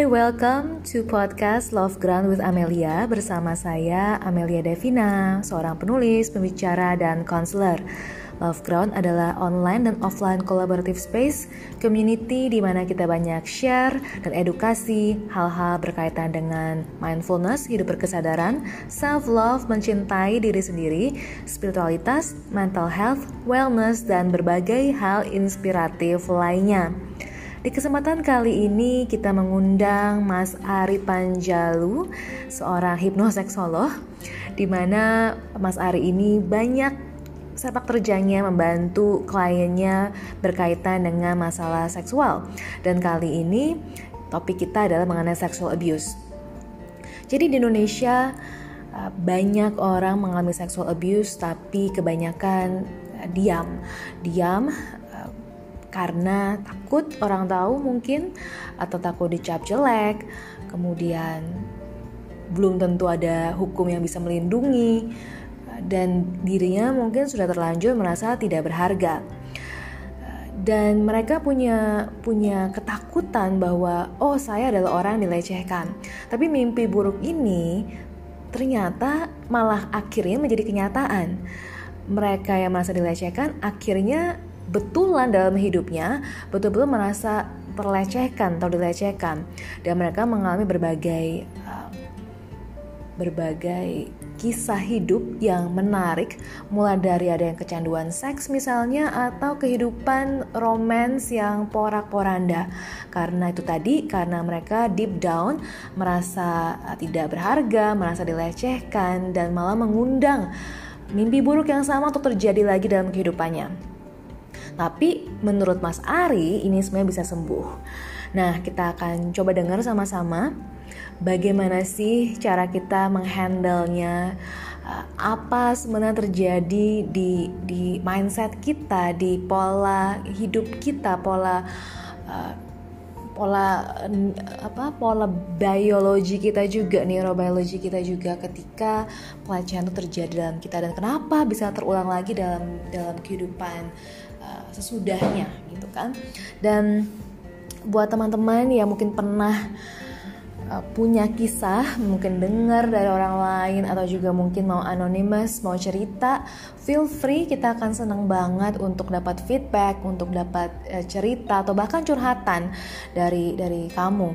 Hai, welcome to podcast Love Ground with Amelia bersama saya Amelia Devina, seorang penulis, pembicara, dan konselor. Love Ground adalah online dan offline collaborative space community di mana kita banyak share dan edukasi hal-hal berkaitan dengan mindfulness, hidup berkesadaran, self love, mencintai diri sendiri, spiritualitas, mental health, wellness dan berbagai hal inspiratif lainnya. Di kesempatan kali ini kita mengundang Mas Ari Panjalu, seorang hipnoseksolog, di mana Mas Ari ini banyak sepak terjangnya membantu kliennya berkaitan dengan masalah seksual. Dan kali ini topik kita adalah mengenai sexual abuse. Jadi di Indonesia uh, banyak orang mengalami sexual abuse tapi kebanyakan uh, diam. Diam karena takut orang tahu mungkin atau takut dicap jelek. Kemudian belum tentu ada hukum yang bisa melindungi dan dirinya mungkin sudah terlanjur merasa tidak berharga. Dan mereka punya punya ketakutan bahwa oh saya adalah orang yang dilecehkan. Tapi mimpi buruk ini ternyata malah akhirnya menjadi kenyataan. Mereka yang merasa dilecehkan akhirnya betulan dalam hidupnya betul-betul merasa terlecehkan atau dilecehkan dan mereka mengalami berbagai uh, berbagai kisah hidup yang menarik, mulai dari ada yang kecanduan seks misalnya, atau kehidupan romans yang porak-poranda. Karena itu tadi, karena mereka deep down merasa tidak berharga, merasa dilecehkan, dan malah mengundang mimpi buruk yang sama untuk terjadi lagi dalam kehidupannya. Tapi menurut Mas Ari, ini sebenarnya bisa sembuh. Nah, kita akan coba dengar sama-sama bagaimana sih cara kita menghandlenya uh, apa sebenarnya terjadi di di mindset kita di pola hidup kita pola uh, pola apa pola biologi kita juga neurobiologi kita juga ketika pelecehan itu terjadi dalam kita dan kenapa bisa terulang lagi dalam dalam kehidupan sesudahnya gitu kan dan buat teman-teman yang mungkin pernah uh, punya kisah, mungkin dengar dari orang lain atau juga mungkin mau anonymous, mau cerita, feel free kita akan senang banget untuk dapat feedback, untuk dapat uh, cerita atau bahkan curhatan dari dari kamu.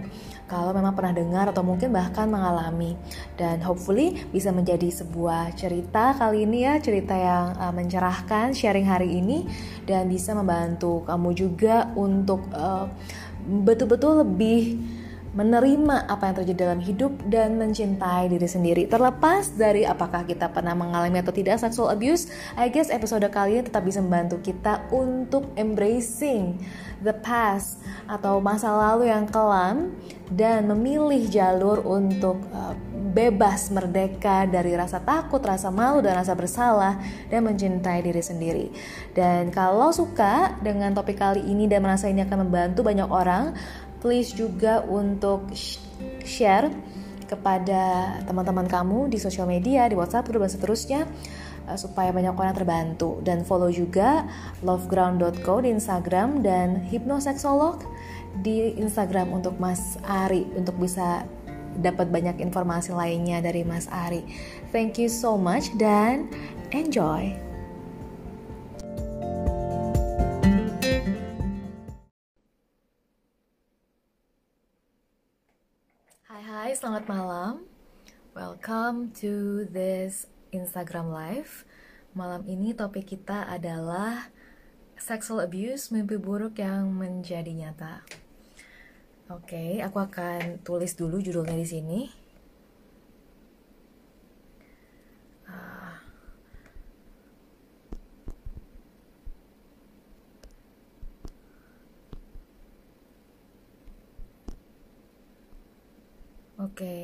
Kalau memang pernah dengar atau mungkin bahkan mengalami. Dan hopefully bisa menjadi sebuah cerita kali ini ya cerita yang uh, mencerahkan sharing hari ini dan bisa membantu kamu juga untuk uh, betul-betul lebih menerima apa yang terjadi dalam hidup dan mencintai diri sendiri. Terlepas dari apakah kita pernah mengalami atau tidak sexual abuse, I guess episode kali ini tetap bisa membantu kita untuk embracing the past atau masa lalu yang kelam dan memilih jalur untuk uh, bebas merdeka dari rasa takut, rasa malu dan rasa bersalah dan mencintai diri sendiri. Dan kalau suka dengan topik kali ini dan merasa ini akan membantu banyak orang, please juga untuk share kepada teman-teman kamu di sosial media, di WhatsApp, dan seterusnya uh, supaya banyak orang terbantu dan follow juga loveground.co di Instagram dan hipnosexolog di Instagram untuk Mas Ari untuk bisa dapat banyak informasi lainnya dari Mas Ari. Thank you so much dan enjoy. Selamat malam. Welcome to this Instagram Live. Malam ini topik kita adalah sexual abuse, mimpi buruk yang menjadi nyata. Oke, okay, aku akan tulis dulu judulnya di sini. Oke, okay.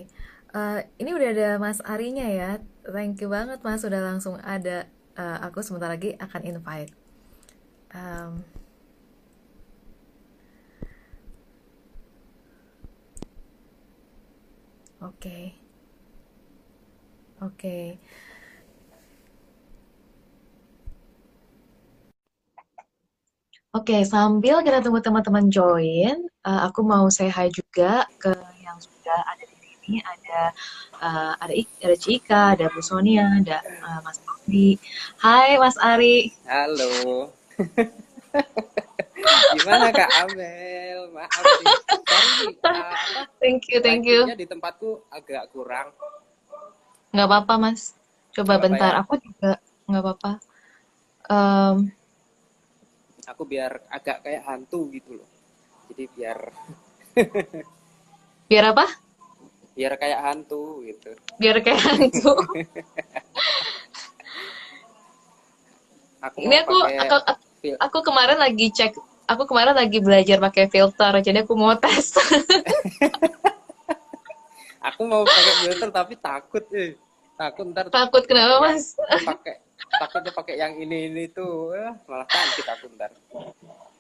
uh, eh, ini udah ada Mas Arinya ya. Thank you banget Mas sudah langsung ada. Uh, aku sebentar lagi akan invite. Um, Oke, okay. oke. Okay. Oke, sambil kita tunggu teman-teman join, uh, aku mau say hi juga ke ada ada di sini ada uh, ada ada Cika, ada Bu Sonia, ada uh, Mas Ari. Hai Mas Ari. Halo. Gimana Kak Amel? Maaf. Sorry, uh, thank you, thank you. Di tempatku agak kurang. Nggak apa-apa Mas. Coba Gak bentar, ya? aku juga nggak apa-apa. Um, aku biar agak kayak hantu gitu loh. Jadi biar biar apa? Biar kayak hantu gitu. Biar kayak hantu. aku Ini aku, aku aku kemarin lagi cek aku kemarin lagi belajar pakai filter jadi aku mau tes. aku mau pakai filter tapi takut eh takut ntar takut kenapa mas pakai takutnya pakai yang ini ini tuh eh, malah cantik aku ntar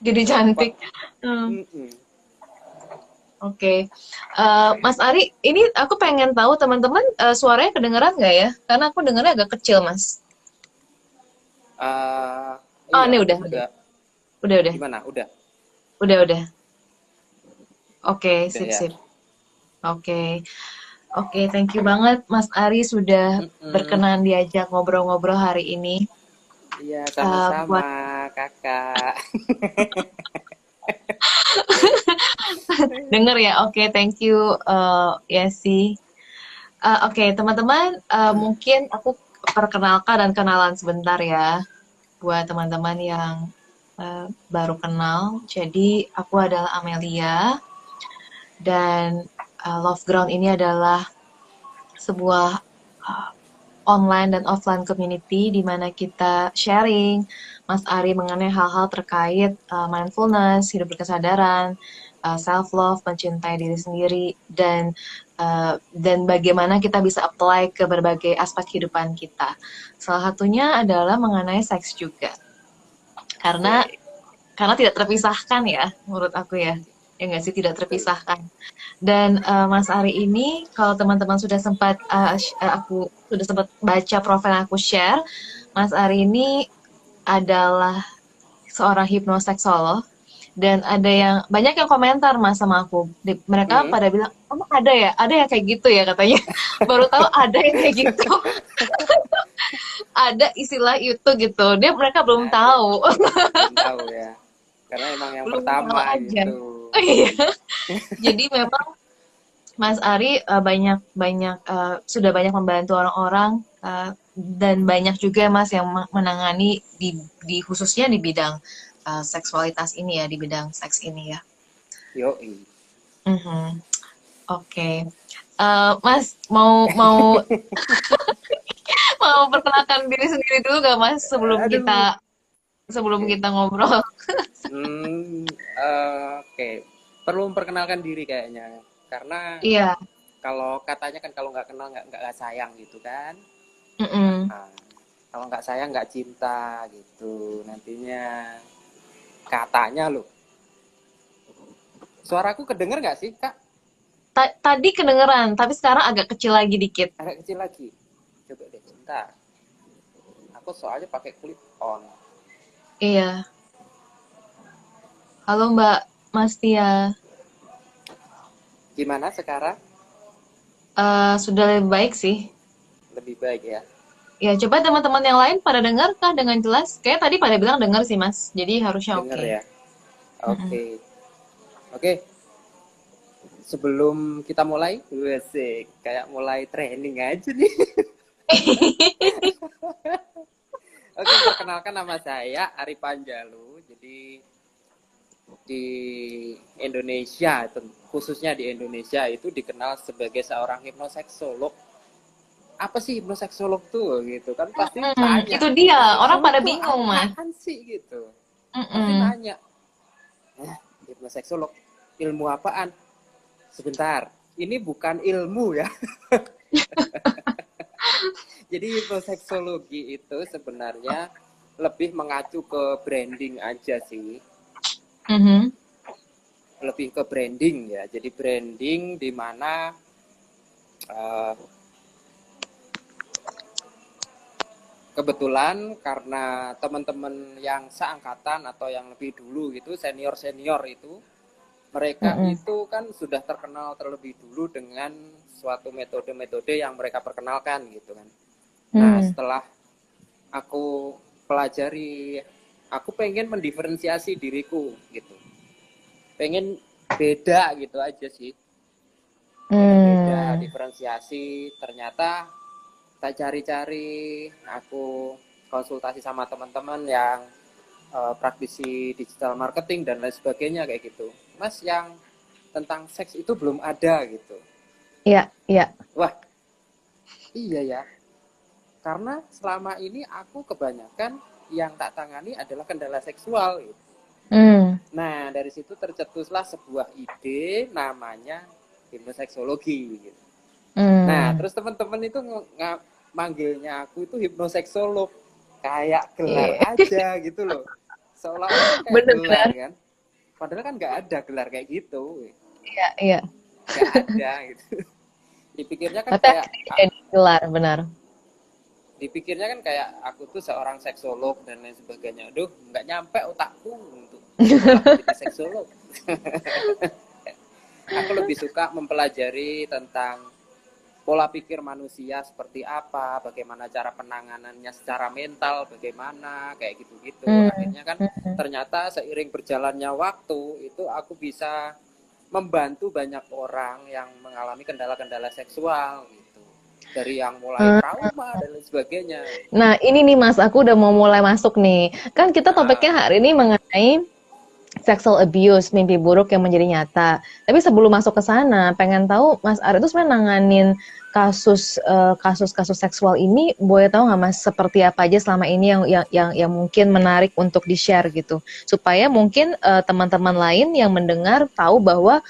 jadi cantik hmm. Oke, okay. uh, eh, Mas Ari, ini aku pengen tahu teman-teman uh, suaranya kedengeran nggak ya? Karena aku dengarnya agak kecil, Mas. Uh, oh, iya, ini udah, udah, udah, udah. Gimana? Udah. Udah, udah. Oke, okay, sip, ya. sip. Oke. Okay. Oke, okay, thank you banget Mas Ari sudah mm-hmm. berkenan diajak ngobrol-ngobrol hari ini. Iya, sama-sama uh, buat... kakak. Dengar ya, oke, okay, thank you uh, Yesi. Uh, oke, okay, teman-teman, uh, mungkin aku perkenalkan dan kenalan sebentar ya buat teman-teman yang uh, baru kenal. Jadi aku adalah Amelia dan uh, Love Ground ini adalah sebuah uh, online dan offline community di mana kita sharing Mas Ari mengenai hal-hal terkait uh, mindfulness, hidup berkesadaran, uh, self love, mencintai diri sendiri dan uh, dan bagaimana kita bisa apply ke berbagai aspek kehidupan kita. Salah satunya adalah mengenai seks juga. Karena karena tidak terpisahkan ya menurut aku ya ya nggak sih tidak terpisahkan. Dan uh, Mas Ari ini kalau teman-teman sudah sempat uh, aku sudah sempat baca profil aku share, Mas Ari ini adalah seorang hipnoseksolog dan ada yang banyak yang komentar mas sama aku. Di, mereka hmm. pada bilang oh ada ya? Ada yang kayak gitu ya katanya. Baru tahu ada yang kayak gitu. Ada istilah itu gitu. Dia mereka belum nah, tahu. belum tahu ya. Karena emang yang belum pertama aja. gitu. Iya. Jadi memang Mas Ari uh, banyak banyak uh, sudah banyak membantu orang-orang uh, dan banyak juga Mas yang menangani di, di khususnya di bidang uh, seksualitas ini ya di bidang seks ini ya. Yo. Mm -hmm. Oke, okay. uh, Mas mau mau mau perkenalkan diri sendiri dulu gak Mas sebelum Aduh. kita sebelum kita ngobrol? hmm, uh, Oke, okay perlu memperkenalkan diri kayaknya karena iya kalau katanya kan kalau nggak kenal nggak nggak sayang gitu kan kalau nggak sayang nggak cinta gitu nantinya katanya loh. Suaraku kedenger nggak sih kak? Ta tadi kedengeran tapi sekarang agak kecil lagi dikit. Agak kecil lagi. Coba deh cinta aku soalnya pakai clip on. Iya. Halo mbak Mas Tia Gimana sekarang? Uh, sudah lebih baik sih. Lebih baik ya. Ya, coba teman-teman yang lain pada dengar kah dengan jelas? Kayak tadi pada bilang dengar sih, Mas. Jadi harusnya oke. Okay. ya. Oke. Okay. Mm -hmm. Oke. Okay. Sebelum kita mulai, sih kayak mulai training aja nih. Oke, perkenalkan nama saya Ari Panjalu. Jadi di Indonesia, khususnya di Indonesia itu dikenal sebagai seorang hipnoseksolog. Apa sih hipnoseksolog tuh gitu kan pasti mm, tanya. Itu dia, orang pada bingung mas. Apaan sih gitu? Mm -mm. Pasti nanya. Eh, hipnoseksolog ilmu apaan? Sebentar, ini bukan ilmu ya. Jadi hipnoseksologi itu sebenarnya lebih mengacu ke branding aja sih Mm-hmm. Lebih ke branding ya. Jadi branding di mana uh, kebetulan karena teman-teman yang seangkatan atau yang lebih dulu gitu senior senior itu mereka Mm-mm. itu kan sudah terkenal terlebih dulu dengan suatu metode-metode yang mereka perkenalkan gitu kan. Nah, Hmm. setelah aku pelajari, aku pengen mendiferensiasi diriku gitu. Pengen beda gitu aja sih. Beda, Hmm. diferensiasi. Ternyata tak cari-cari, aku konsultasi sama teman-teman yang eh, praktisi digital marketing dan lain sebagainya kayak gitu. Mas, yang tentang seks itu belum ada gitu. Iya, iya. Wah, iya ya. Karena selama ini aku kebanyakan yang tak tangani adalah kendala seksual. Gitu. Hmm. Nah, dari situ tercetuslah sebuah ide namanya hipnoseksologi. Gitu. Hmm. Nah, terus teman-teman itu manggilnya aku itu hipnoseksolog. Kayak gelar Iya. aja gitu loh. Seolah-olah kayak Bener, gelar kan. Padahal kan nggak ada gelar kayak gitu. Iya, iya. Nggak ada gitu. Dipikirnya kan Tapi kayak jadi gelar, benar. dipikirnya kan kayak aku tuh seorang seksolog dan lain sebagainya. Aduh, nggak nyampe otakku untuk seksolog. aku lebih suka mempelajari tentang pola pikir manusia seperti apa, bagaimana cara penanganannya secara mental, bagaimana kayak gitu-gitu. Hmm. Akhirnya kan Hmm. ternyata seiring berjalannya waktu itu aku bisa membantu banyak orang yang mengalami kendala-kendala seksual gitu dari yang mulai Hmm. trauma dan lain sebagainya Nah, ini nih Mas, aku udah mau mulai masuk nih. Kan kita Ah. topiknya hari ini mengenai sexual abuse, mimpi buruk yang menjadi nyata. Tapi sebelum masuk ke sana, pengen tahu Mas Ari itu sebenarnya nanganin kasus eh, kasus-kasus seksual ini, boleh tahu nggak Mas seperti apa aja selama ini yang yang yang, yang mungkin menarik untuk di-share gitu, supaya mungkin eh, teman-teman lain yang mendengar tahu bahwa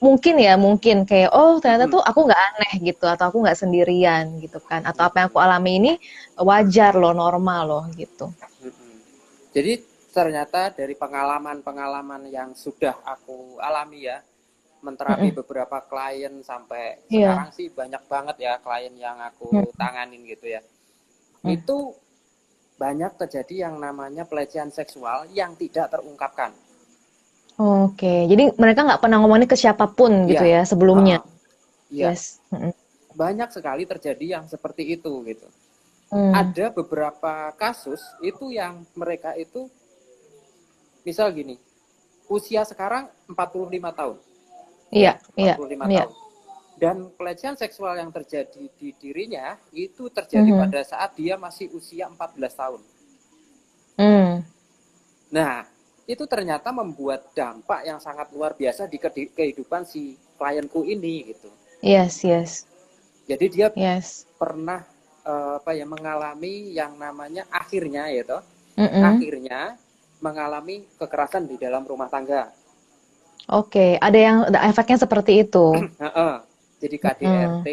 mungkin ya mungkin kayak oh ternyata Hmm. tuh aku nggak aneh gitu atau aku nggak sendirian gitu kan atau apa yang aku alami ini wajar loh normal loh gitu. Mm-mm. jadi ternyata dari pengalaman-pengalaman yang sudah aku alami ya menterapi beberapa klien sampai Iya. sekarang sih banyak banget ya klien yang aku Hmm. tanganin gitu ya Hmm. itu banyak terjadi yang namanya pelecehan seksual yang tidak terungkapkan Oke, jadi mereka nggak pernah ngomongin ke siapa pun gitu Iya. ya sebelumnya. Ah, iya Yes. Mm-mm. banyak sekali terjadi yang seperti itu gitu Hmm. ada beberapa kasus itu yang mereka itu misal gini usia sekarang 45 tahun Iya, iya, 45 iya. tahun dan pelecehan seksual yang terjadi di dirinya itu terjadi Mhm. pada saat dia masih usia 14 tahun Hmm. nah itu ternyata membuat dampak yang sangat luar biasa di kehidupan si klienku ini gitu Yes, yes, jadi dia yes. pernah eh, apa ya mengalami yang namanya akhirnya ya toh Mm-mm. akhirnya mengalami kekerasan di dalam rumah tangga. Oke, ada yang ada efeknya seperti itu. Jadi KDRT,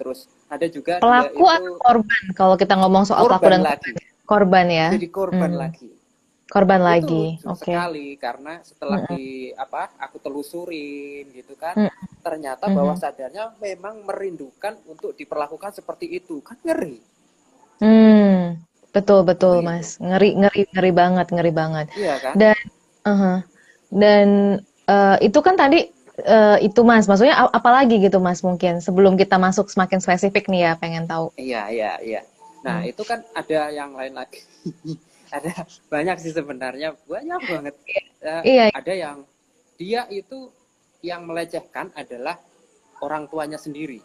terus ada juga Pelaku itu atau korban kalau kita ngomong soal pelaku dan lagi, korban ya? jadi korban Hmm. lagi. Korban Itu lagi. Oke. sekali karena setelah Mm-mm. di apa aku telusurin gitu kan, Mm. ternyata Mhm. bawah sadarnya memang merindukan untuk diperlakukan seperti itu, kan ngeri. Hmm. Betul, betul, Gitu. Mas. Ngeri, ngeri, ngeri banget, ngeri banget. Iya kan? Dan, uh dan eh, itu kan tadi eh, itu Mas, maksudnya a- apalagi gitu Mas mungkin sebelum kita masuk semakin spesifik nih ya, pengen tahu. Iya, iya, iya. Nah, Hmm. itu kan ada yang lain lagi. ada banyak sih sebenarnya, banyak banget. Eh, Iya, ada yang dia itu yang melecehkan adalah orang tuanya sendiri.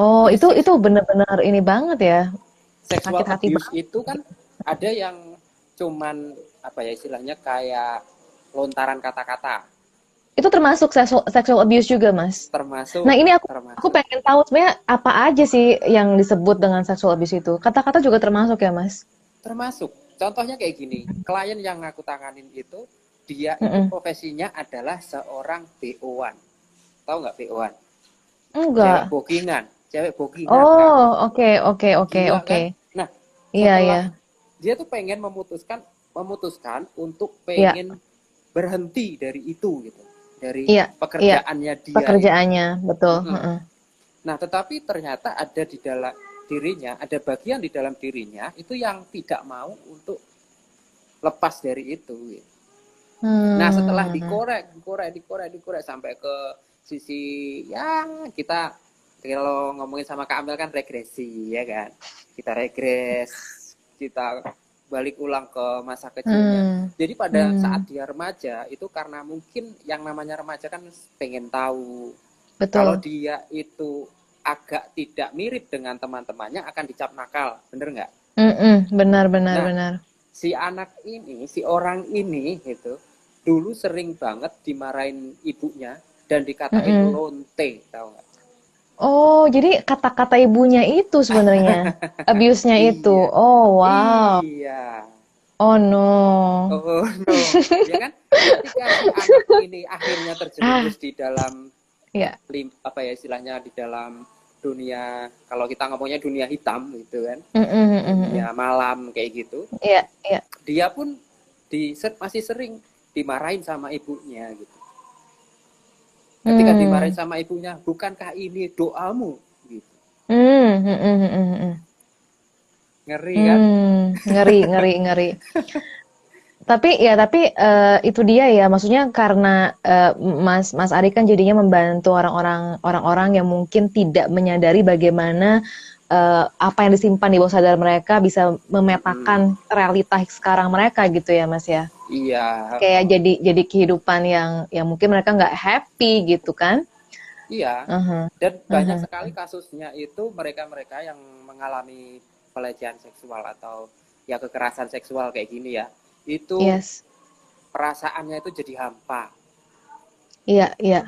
oh Jadi itu itu benar-benar ini banget ya. Sexual Sakit hati abuse itu kan ada yang cuman apa ya istilahnya kayak lontaran kata-kata, Itu termasuk sexual, sexual abuse juga Mas. termasuk Nah ini aku termasuk aku pengen tahu sebenarnya apa aja sih yang disebut dengan sexual abuse itu. Kata-kata juga termasuk ya Mas. termasuk. Contohnya kayak gini, klien yang aku tanganin itu dia itu Mm-mm. profesinya adalah seorang BO-an. Tahu nggak BO-an? Enggak. Cewek bookingan, cewek kan? Oh, oke, oke, oke, Gila, oke. kan? Nah, Iya, iya. dia tuh pengen memutuskan memutuskan untuk Iya. pengen berhenti dari itu gitu dari Iya, pekerjaannya dia Pekerjaannya, betul. Mm-mm. heeh. nah tetapi ternyata ada di dalam dirinya ada bagian di dalam dirinya itu yang tidak mau untuk lepas dari itu gitu. Nah, setelah Hmm. dikorek, dikorek, dikorek, dikorek sampai ke sisi ya kita kalau ngomongin sama Kak Amel kan regresi ya kan. Kita regres, kita balik ulang ke masa kecilnya. Hmm. Jadi pada Hmm. saat dia remaja itu karena mungkin yang namanya remaja kan pengen tahu Betul. kalau dia itu agak tidak mirip dengan teman-temannya akan dicap nakal, bener nggak? Benar, benar, Nah, benar. Si anak ini, si orang ini gitu, dulu sering banget dimarahin ibunya dan dikatain Mm-mm. lonte, tahu nggak? Oh, jadi kata-kata ibunya itu sebenarnya abuse-nya itu. Iya. Oh, wow. Iya. Oh no. Oh no, ya kan? Ketika anak ini akhirnya terjerumus di dalam Iya. lim- apa ya istilahnya di dalam dunia kalau kita ngomongnya dunia hitam gitu kan dunia malam kayak gitu Iya, iya. dia pun di masih sering dimarahin sama ibunya gitu ketika Hmm. dimarahin sama ibunya bukankah ini doamu gitu Hmm, mm, mm, mm, mm, mm. ngeri kan Hmm, ngeri, ngeri, ngeri. Tapi ya, tapi eh, itu dia ya. Maksudnya karena eh, Mas Mas Ari kan jadinya membantu orang-orang orang-orang yang mungkin tidak menyadari bagaimana eh, apa yang disimpan di bawah sadar mereka bisa memetakan realita sekarang mereka gitu ya, Mas ya. Iya Kayak jadi jadi kehidupan yang yang mungkin mereka nggak happy gitu kan. iya Uh-huh. dan banyak Mhm. sekali kasusnya itu mereka-mereka yang mengalami pelecehan seksual atau ya kekerasan seksual kayak gini ya itu Yes. perasaannya itu jadi hampa Iya, iya.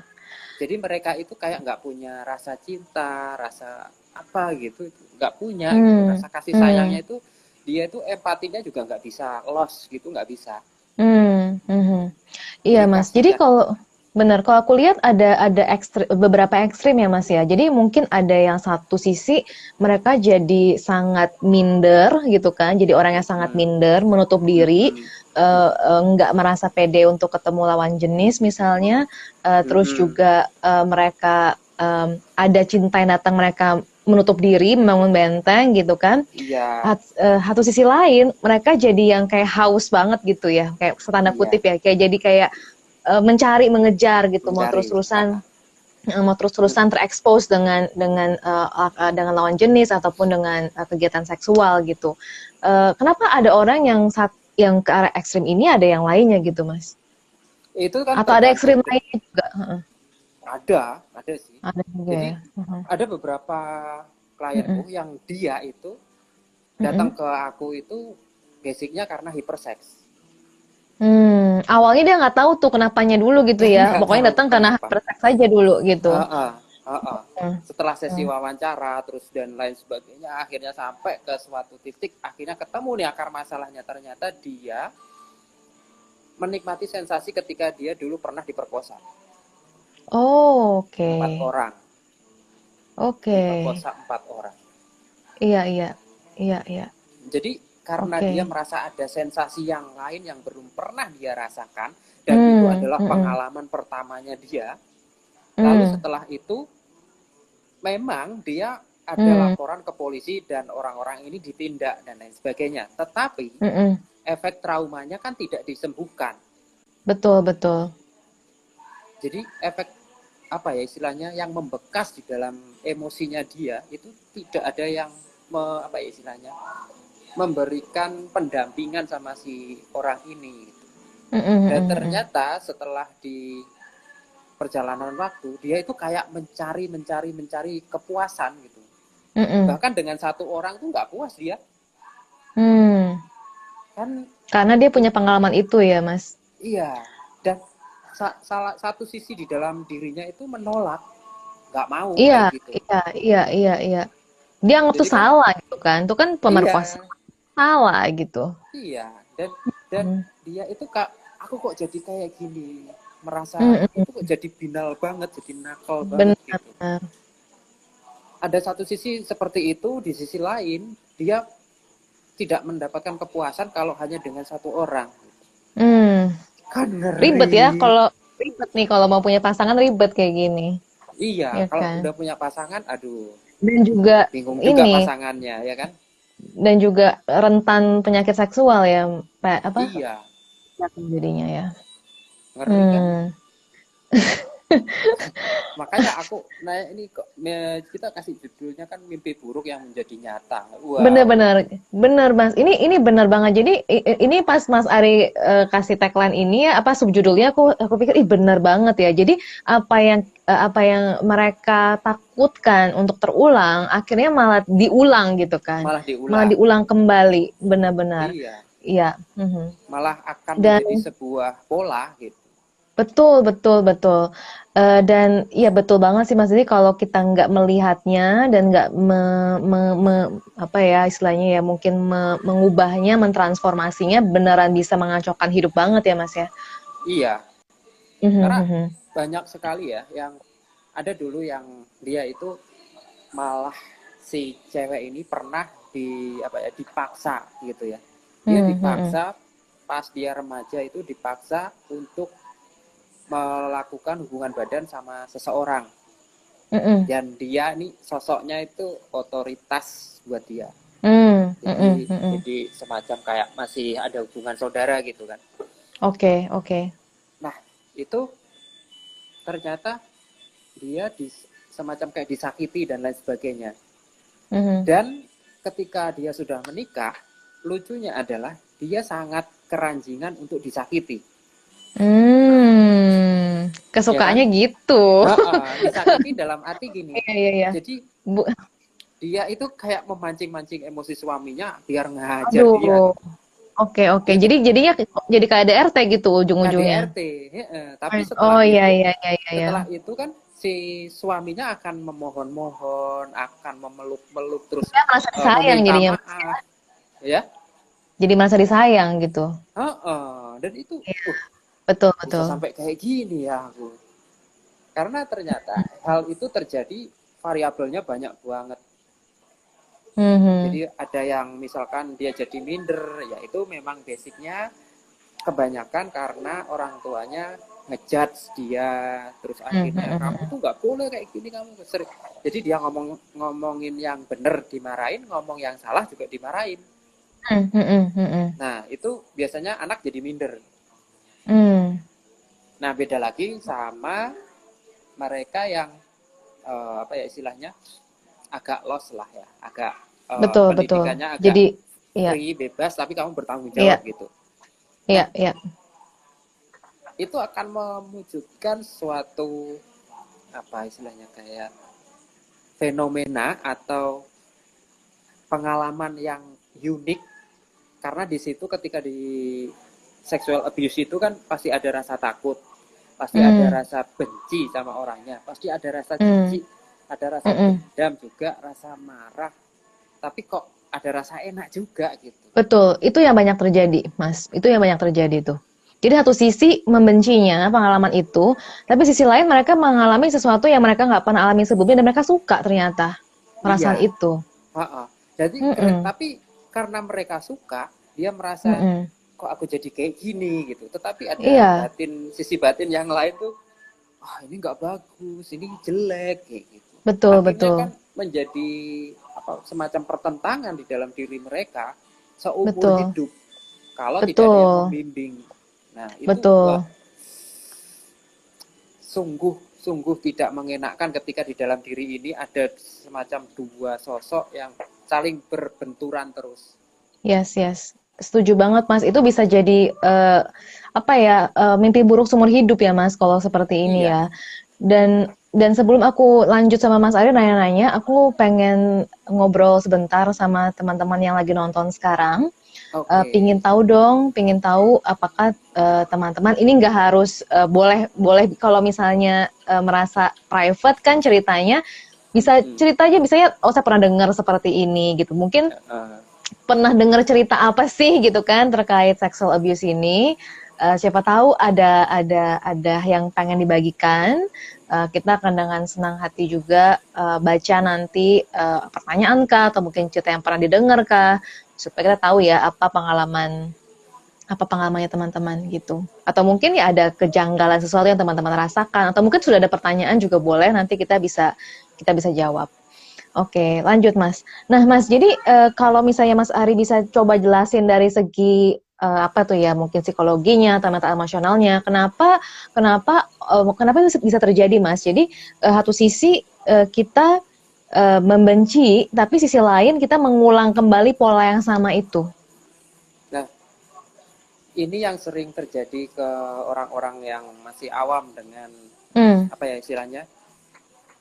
jadi mereka itu kayak nggak punya rasa cinta rasa apa gitu nggak punya Hmm. gitu. rasa kasih Hmm. sayangnya itu dia itu empatinya juga nggak bisa loss gitu nggak bisa Hmm, mhm. Iya Mas. Jadi kalau benar, kalau aku lihat ada ada ekstri- beberapa ekstrim ya Mas ya. Jadi mungkin ada yang satu sisi mereka jadi sangat minder gitu kan. Jadi orang yang sangat Hmm. minder, menutup diri, Hmm. eh, eh, nggak merasa pede untuk ketemu lawan jenis misalnya. Eh, terus juga eh, mereka em, ada cinta yang datang mereka menutup diri, membangun benteng gitu kan. iya Hat- eh, satu sisi lain mereka jadi yang kayak haus banget gitu ya kayak tanda Iya. kutip ya kayak jadi kayak eh, mencari mengejar gitu mau Mencari. terus-terusan eh, mau terus-terusan terekspos dengan dengan eh, dengan lawan jenis ataupun dengan eh, kegiatan seksual gitu Eh, kenapa ada orang yang sat- yang ke arah ekstrim ini ada yang lainnya gitu mas itu kan atau ada ekstrim lainnya juga ada ada sih ada juga Jadi, ya Heeh. ada beberapa klienku yang dia itu datang ke aku itu basicnya karena hiperseks Hmm, awalnya dia nggak tahu tuh kenapanya dulu gitu ya. Nggak Pokoknya datang karena kenapa. hypersex aja dulu gitu. Heeh, heeh. Hmm. setelah sesi wawancara terus dan lain sebagainya akhirnya sampai ke suatu titik akhirnya ketemu nih akar masalahnya ternyata dia menikmati sensasi ketika dia dulu pernah diperkosa Oh, oke. empat orang Oke. diperkosa empat orang Iya, iya. Iya, iya. jadi karena Oke. dia merasa ada sensasi yang lain yang belum pernah dia rasakan dan Hmm, itu adalah mm-mm. pengalaman pertamanya dia lalu Hmm. setelah itu memang dia ada Hmm. laporan ke polisi dan orang-orang ini ditindak dan lain sebagainya tetapi Mm-mm. efek traumanya kan tidak disembuhkan Betul, betul. Jadi efek apa ya istilahnya yang membekas di dalam emosinya dia itu tidak ada yang me- apa ya istilahnya memberikan pendampingan sama si orang ini gitu. Dan ternyata setelah di perjalanan waktu dia itu kayak mencari mencari mencari kepuasan gitu Mm-mm. bahkan dengan satu orang tuh nggak puas dia Hmm. kan Karena dia punya pengalaman itu ya, Mas. iya sa- salah satu sisi di dalam dirinya itu menolak nggak mau Iya, gitu iya, iya, iya, iya. Dia anggap tuh kan- salah gitu kan. Itu kan pemerkosaan salah gitu. iya dan dan Hmm. dia itu kak aku kok jadi kayak gini merasa Mm, mm, itu kok jadi binal banget jadi nakal banget Benar. gitu ada satu sisi seperti itu di sisi lain dia tidak mendapatkan kepuasan kalau hanya dengan satu orang Hmm. Kan ngeri. Ribet ya kalau ribet nih kalau mau punya pasangan ribet kayak gini. iya Ya kalau kan? udah punya pasangan aduh Dan juga bingung juga Ini. pasangannya ya kan dan juga rentan penyakit seksual ya, Pak, apa? iya jadinya ya. ngeri kan Hmm. makanya aku nah ini kok kita kasih judulnya kan mimpi buruk yang menjadi nyata wow Bener-bener, bener Mas. Ini ini bener banget. Jadi ini pas Mas Ari eh, kasih tagline ini ya, apa subjudulnya aku aku pikir ih bener banget ya. Jadi apa yang eh, apa yang mereka takutkan untuk terulang, akhirnya malah diulang gitu kan. malah Malah diulang diulang kembali, benar-benar. iya Iya. mhm. malah akan Dan menjadi sebuah pola gitu Betul, betul, betul. Eh, dan ya betul banget sih Mas. Jadi kalau kita nggak melihatnya dan nggak me- me- me- apa ya istilahnya ya mungkin me- mengubahnya, mentransformasinya, beneran bisa mengacaukan hidup banget ya Mas ya. iya Mhm, karena mhm. banyak sekali ya yang ada dulu yang dia itu malah si cewek ini pernah di apa ya dipaksa gitu ya dia Hmm, hmm, dipaksa pas dia remaja itu dipaksa untuk melakukan hubungan badan sama seseorang. Mhm, dan dia nih sosoknya itu otoritas buat dia. Mhm, jadi jadi semacam kayak masih ada hubungan saudara gitu kan. Oke, oke. nah itu ternyata dia di semacam kayak disakiti dan lain sebagainya. Mhm. dan ketika dia sudah menikah lucunya adalah dia sangat keranjingan untuk disakiti Hmm, kesukaannya gitu. Heeh, disakiti dalam arti gini Iya, iya, iya. jadi Bu, dia itu kayak memancing-mancing emosi suaminya biar dia aduh. Oke, oke. Jadi jadinya jadi kayak ADRT gitu ujung-ujungnya. KDRT heeh. tapi setelah Oh itu iya iya iya iya. iya. setelah itu kan si suaminya akan memohon-mohon akan memeluk-meluk terus Dia merasa eh, disayang meminta jadinya. maaf ya Jadi merasa disayang gitu. Heeh. dan itu uh, Betul bisa betul. sampai kayak gini ya aku karena ternyata hal itu terjadi variabelnya banyak banget Mhm. Jadi ada yang misalkan dia jadi minder, ya itu memang basicnya kebanyakan karena orang tuanya ngejudge dia, terus akhirnya Mhm, kamu tuh nggak boleh kayak gini kamu sering. Jadi dia ngomong ngomongin yang benar dimarahin, ngomong yang salah juga dimarahin. Mhm, mhm, mhm. Nah itu biasanya anak jadi minder. Hmm. Nah beda lagi sama mereka yang eh, apa ya istilahnya agak lost lah ya, agak eh, Betul betul. pendidikannya agak Jadi iya free bebas tapi kamu bertanggung Iya. jawab gitu. iya iya. Itu akan mewujudkan suatu apa istilahnya kayak fenomena atau pengalaman yang unik karena di situ ketika di sexual abuse itu kan pasti ada rasa takut, pasti Hmm. ada rasa benci sama orangnya, pasti ada rasa Hmm. jijik, ada rasa Mm-mm. dendam juga, rasa marah. Tapi kok ada rasa enak juga gitu. Betul. Itu yang banyak terjadi, Mas. Itu yang banyak terjadi tuh. Jadi satu sisi membencinya pengalaman itu, tapi sisi lain mereka mengalami sesuatu yang mereka nggak pernah alami sebelumnya dan mereka suka ternyata perasaan Iya. itu. Ha-ha. Jadi Mm-mm. tapi karena mereka suka, dia merasa Mm-mm. Kok aku jadi kayak gini gitu. Tetapi ada Iya. batin sisi batin yang lain tuh, ah ini nggak bagus, ini jelek kayak gitu. Betul Akhirnya betul. kan menjadi apa semacam pertentangan di dalam diri mereka seumur Betul. hidup. Kalau tidak ada Betul. yang membimbing. Nah, itu Betul. sungguh sungguh tidak mengenakkan ketika di dalam diri ini ada semacam dua sosok yang saling berbenturan terus. Yes, yes. Setuju banget, Mas. Itu bisa jadi eh, apa ya eh, mimpi buruk seumur hidup ya, Mas. Kalau seperti ini Iya. ya. Dan dan sebelum aku lanjut sama Mas Ari nanya-nanya, aku pengen ngobrol sebentar sama teman-teman yang lagi nonton sekarang. Oke. Eh, pingin tahu dong, pingin tahu apakah teman-teman ini nggak harus eh, boleh boleh kalau misalnya eh, merasa private kan ceritanya bisa Hmm. cerita aja bisa ya oh saya pernah dengar seperti ini gitu mungkin Eh, pernah dengar cerita apa sih gitu kan terkait sexual abuse ini? Eh, siapa tahu ada ada ada yang pengen dibagikan. Eh, kita akan dengan senang hati juga eh, baca nanti eh, pertanyaan kah atau mungkin cerita yang pernah didengar kah supaya kita tahu ya apa pengalaman apa pengalamannya teman-teman gitu. Atau mungkin ya ada kejanggalan sesuatu yang teman-teman rasakan atau mungkin sudah ada pertanyaan juga boleh nanti kita bisa kita bisa jawab Oke, lanjut Mas. Nah, Mas, jadi eh, kalau misalnya Mas Ari bisa coba jelasin dari segi uh, apa tuh ya mungkin psikologinya atau mental emosionalnya. Kenapa kenapa uh, kenapa itu bisa terjadi mas? Jadi uh, satu sisi uh, kita uh, membenci, tapi sisi lain kita mengulang kembali pola yang sama itu. Nah, ini yang sering terjadi ke orang-orang yang masih awam dengan hmm. apa ya istilahnya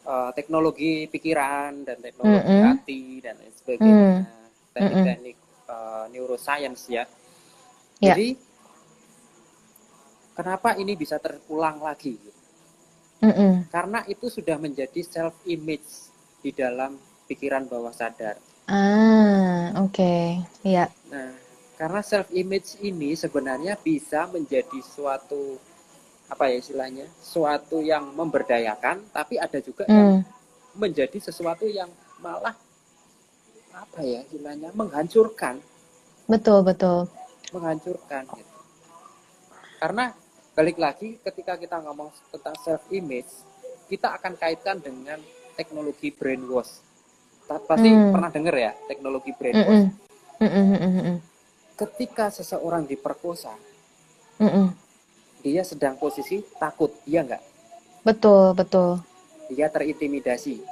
uh, teknologi pikiran dan teknologi mm -hmm. hati dan lain sebagainya, mm. teknik-teknik uh, neuroscience ya. Yeah. Jadi kenapa ini bisa terulang lagi? Mm -hmm. Karena itu sudah menjadi self image di dalam pikiran bawah sadar. Ah, oke, okay. iya. Nah, karena self image ini sebenarnya bisa menjadi suatu apa ya istilahnya suatu yang memberdayakan tapi ada juga mm. yang menjadi sesuatu yang malah apa ya istilahnya menghancurkan betul betul menghancurkan gitu karena balik lagi ketika kita ngomong tentang self image kita akan kaitkan dengan teknologi brainwash pasti mm. pernah dengar ya teknologi brainwash mm -mm. Mm -mm. ketika seseorang diperkosa mm -mm dia sedang posisi takut, iya enggak? Betul, betul. Dia terintimidasi.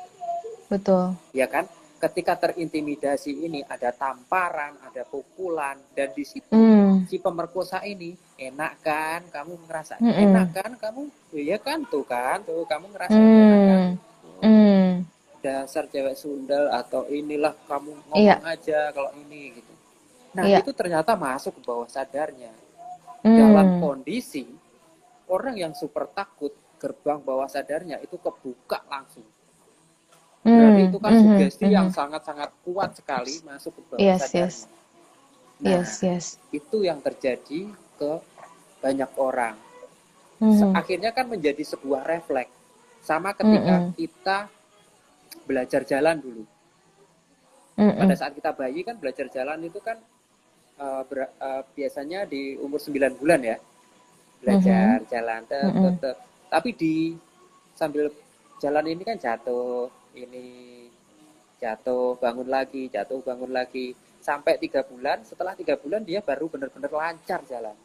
Betul. Iya kan? Ketika terintimidasi ini ada tamparan, ada pukulan, dan di situ mm. si pemerkosa ini enak kan? Kamu ngerasa mm -mm. enak kan? Kamu, iya kan? Tuh kan, tuh kamu ngerasa mm. enak kan? Mm. Dasar cewek sundal atau inilah kamu ngomong iya. aja kalau ini gitu. Nah iya. itu ternyata masuk ke bawah sadarnya mm. dalam kondisi orang yang super takut gerbang bawah sadarnya itu kebuka langsung. Hmm. Berarti itu kan hmm, sugesti hmm. yang sangat-sangat kuat sekali masuk ke bawah yes, sadarnya. Yes. Nah, yes, yes. itu yang terjadi ke banyak orang. Hmm. Akhirnya kan menjadi sebuah refleks. Sama ketika hmm. kita belajar jalan dulu. Hmm. Pada saat kita bayi kan belajar jalan itu kan uh, ber, uh, biasanya di umur 9 bulan ya belajar mm -hmm. jalan tet, tet, tet. tapi di sambil jalan ini kan jatuh ini jatuh bangun lagi jatuh bangun lagi sampai tiga bulan setelah tiga bulan dia baru benar-benar lancar jalan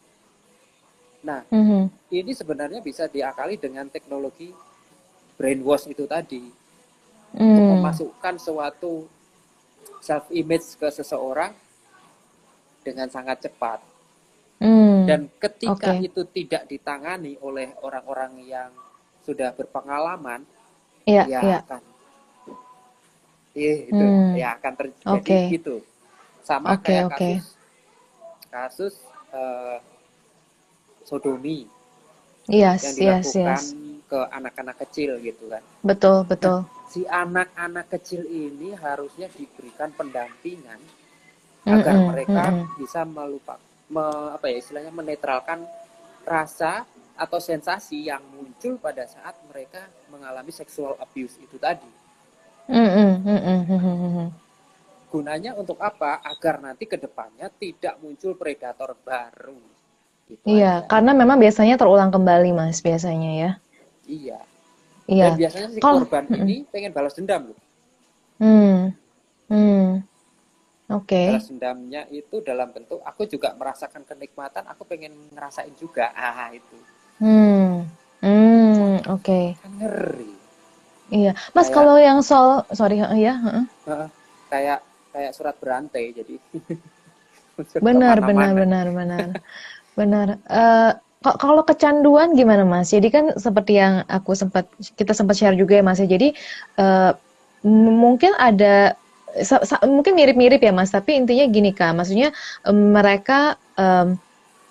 nah mm -hmm. ini sebenarnya bisa diakali dengan teknologi brainwash itu tadi mm. untuk memasukkan suatu self image ke seseorang dengan sangat cepat Hmm, Dan ketika okay. itu tidak ditangani oleh orang-orang yang sudah berpengalaman, yeah, ya yeah. akan, iya itu hmm. ya akan terjadi okay. gitu. Sama okay, kayak okay. kasus kasus uh, sodomi yes, yang dilakukan yes, yes. ke anak-anak kecil gitu kan. Betul betul. Nah, si anak-anak kecil ini harusnya diberikan pendampingan agar mm -mm, mereka mm -mm. bisa melupakan me, apa ya istilahnya menetralkan rasa atau sensasi yang muncul pada saat mereka mengalami sexual abuse itu tadi. Mm -mm, Gunanya untuk apa? Agar nanti ke depannya tidak muncul predator baru. Gitu iya, aja. karena memang biasanya terulang kembali, mas, biasanya ya. Iya. Iya. Dan biasanya si korban mm ini pengen balas dendam loh. Hmm. Hmm. Oke. Okay. Balas dendamnya itu dalam bentuk aku juga merasakan kenikmatan, aku pengen ngerasain juga. Ah, itu. Hmm. Hmm, oke. Okay. Kan ngeri. Iya. Mas kayak, kalau yang soal sorry ya, uh, uh, kayak kayak surat berantai jadi. benar, benar, benar, benar. benar. Uh, kalau kecanduan gimana Mas? Jadi kan seperti yang aku sempat kita sempat share juga ya Mas ya. Jadi uh, mungkin ada mungkin mirip-mirip ya mas. Tapi intinya gini kak. Maksudnya um, mereka um,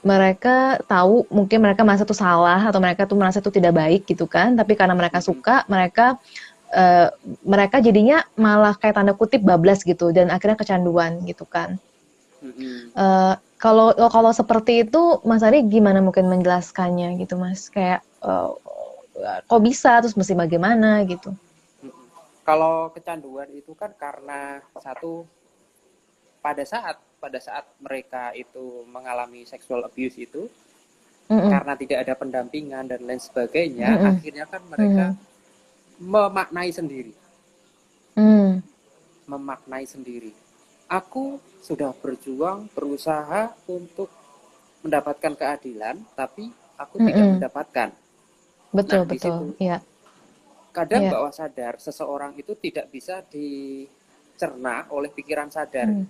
mereka tahu mungkin mereka merasa itu salah atau mereka tuh merasa itu tidak baik gitu kan. Tapi karena mereka suka mereka uh, mereka jadinya malah kayak tanda kutip bablas gitu dan akhirnya kecanduan gitu kan. Uh, kalau kalau seperti itu mas Ari gimana mungkin menjelaskannya gitu mas? Kayak uh, kok bisa? Terus mesti bagaimana gitu kalau kecanduan itu kan karena satu pada saat pada saat mereka itu mengalami sexual abuse itu mm -mm. karena tidak ada pendampingan dan lain sebagainya mm -mm. akhirnya kan mereka mm. memaknai sendiri mm. memaknai sendiri aku sudah berjuang berusaha untuk mendapatkan keadilan, tapi aku Mm-mm. tidak mendapatkan. Betul, Nah, betul. situ Iya. Kadang Iya. bawah sadar seseorang itu tidak bisa dicerna oleh pikiran sadar. Hmm.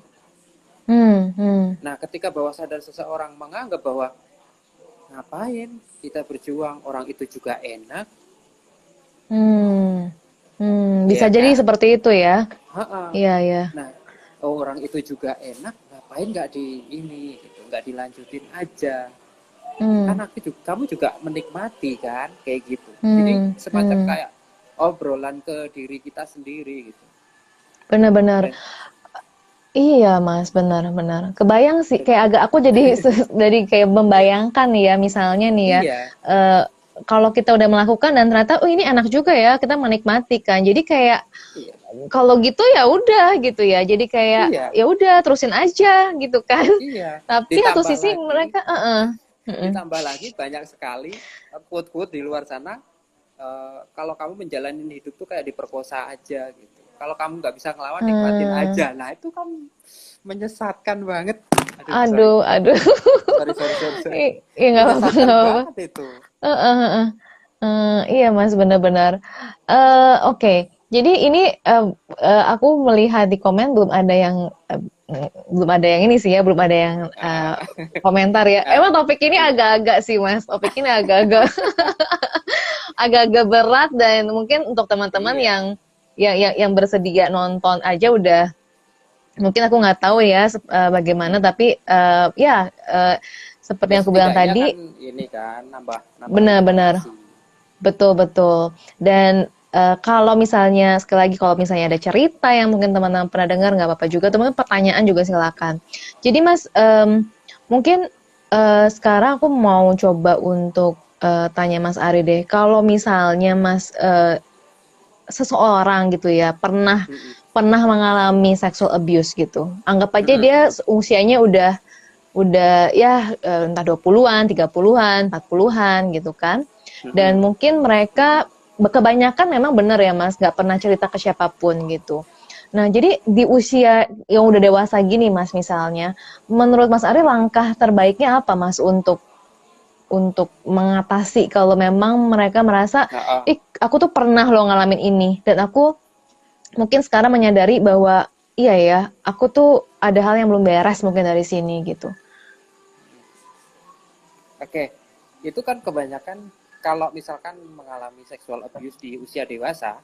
Hmm, hmm. Nah, ketika bawah sadar seseorang menganggap bahwa ngapain kita berjuang, orang itu juga enak, Hmm. Hmm, bisa Iya jadi kan? seperti itu ya. Iya, iya. Nah, oh, orang itu juga enak, ngapain nggak di ini, gitu, nggak dilanjutin aja. Hmm. Kan aku juga, kamu juga menikmati kan, kayak gitu. Jadi Hmm, semacam hmm. kayak obrolan ke diri kita sendiri gitu. Benar-benar. Iya, Mas, benar-benar. Kebayang sih kayak agak aku jadi dari kayak membayangkan ya, misalnya nih ya. Iya, eh, kalau kita udah melakukan dan ternyata oh ini enak juga ya, kita menikmati kan. Jadi kayak iya, kalau gitu ya udah gitu ya. Jadi kayak Iya. ya udah terusin aja gitu kan. iya. Tapi satu sisi lagi- mereka uh-uh. Mm-mm. Ditambah lagi banyak sekali eh, quote-quote di luar sana. Eh, kalau kamu menjalani hidup tuh kayak diperkosa aja gitu. Kalau kamu nggak bisa ngelawan, nikmatin Hmm. aja. Nah itu kan menyesatkan banget. Aduh, aduh. sorry, sorry, sorry, sorry, Iya nggak apa-apa, Menyesatkan nggak apa-apa. banget itu. Eh, eh, eh, eh. Eh, iya Mas benar-benar. Eh, Oke, jadi ini eh, eh, aku melihat di komen belum ada yang eh, belum ada yang ini sih ya, belum ada yang eh, komentar ya. Emang topik ini agak-agak sih Mas, topik ini agak-agak agak-agak berat dan mungkin untuk teman-teman Iya. yang yang yang yang bersedia nonton aja udah mungkin aku nggak tahu ya eh, bagaimana tapi eh, ya eh, seperti yang aku bilang tadi kan ini kan nambah, nambah Benar-benar. Betul betul. Dan eh, kalau misalnya sekali lagi kalau misalnya ada cerita yang mungkin teman-teman pernah dengar nggak apa-apa juga. Teman-teman pertanyaan juga silakan. Jadi Mas em, mungkin eh, sekarang aku mau coba untuk eh, tanya Mas Ari deh. Kalau misalnya Mas eh, seseorang gitu ya pernah Mm-mm. pernah mengalami sexual abuse gitu. Anggap aja Mm-mm. dia usianya udah udah ya eh, entah 20-an, 30-an, 40-an gitu kan. Dan mungkin mereka kebanyakan memang benar ya Mas, nggak pernah cerita ke siapa pun gitu. Nah, jadi di usia yang udah dewasa gini Mas misalnya, menurut Mas Ari langkah terbaiknya apa Mas untuk untuk mengatasi kalau memang mereka merasa ih aku tuh pernah loh ngalamin ini. Dan aku mungkin sekarang menyadari bahwa iya ya aku tuh ada hal yang belum beres mungkin dari sini gitu. Oke, itu kan kebanyakan kalau misalkan mengalami seksual abuse di usia dewasa,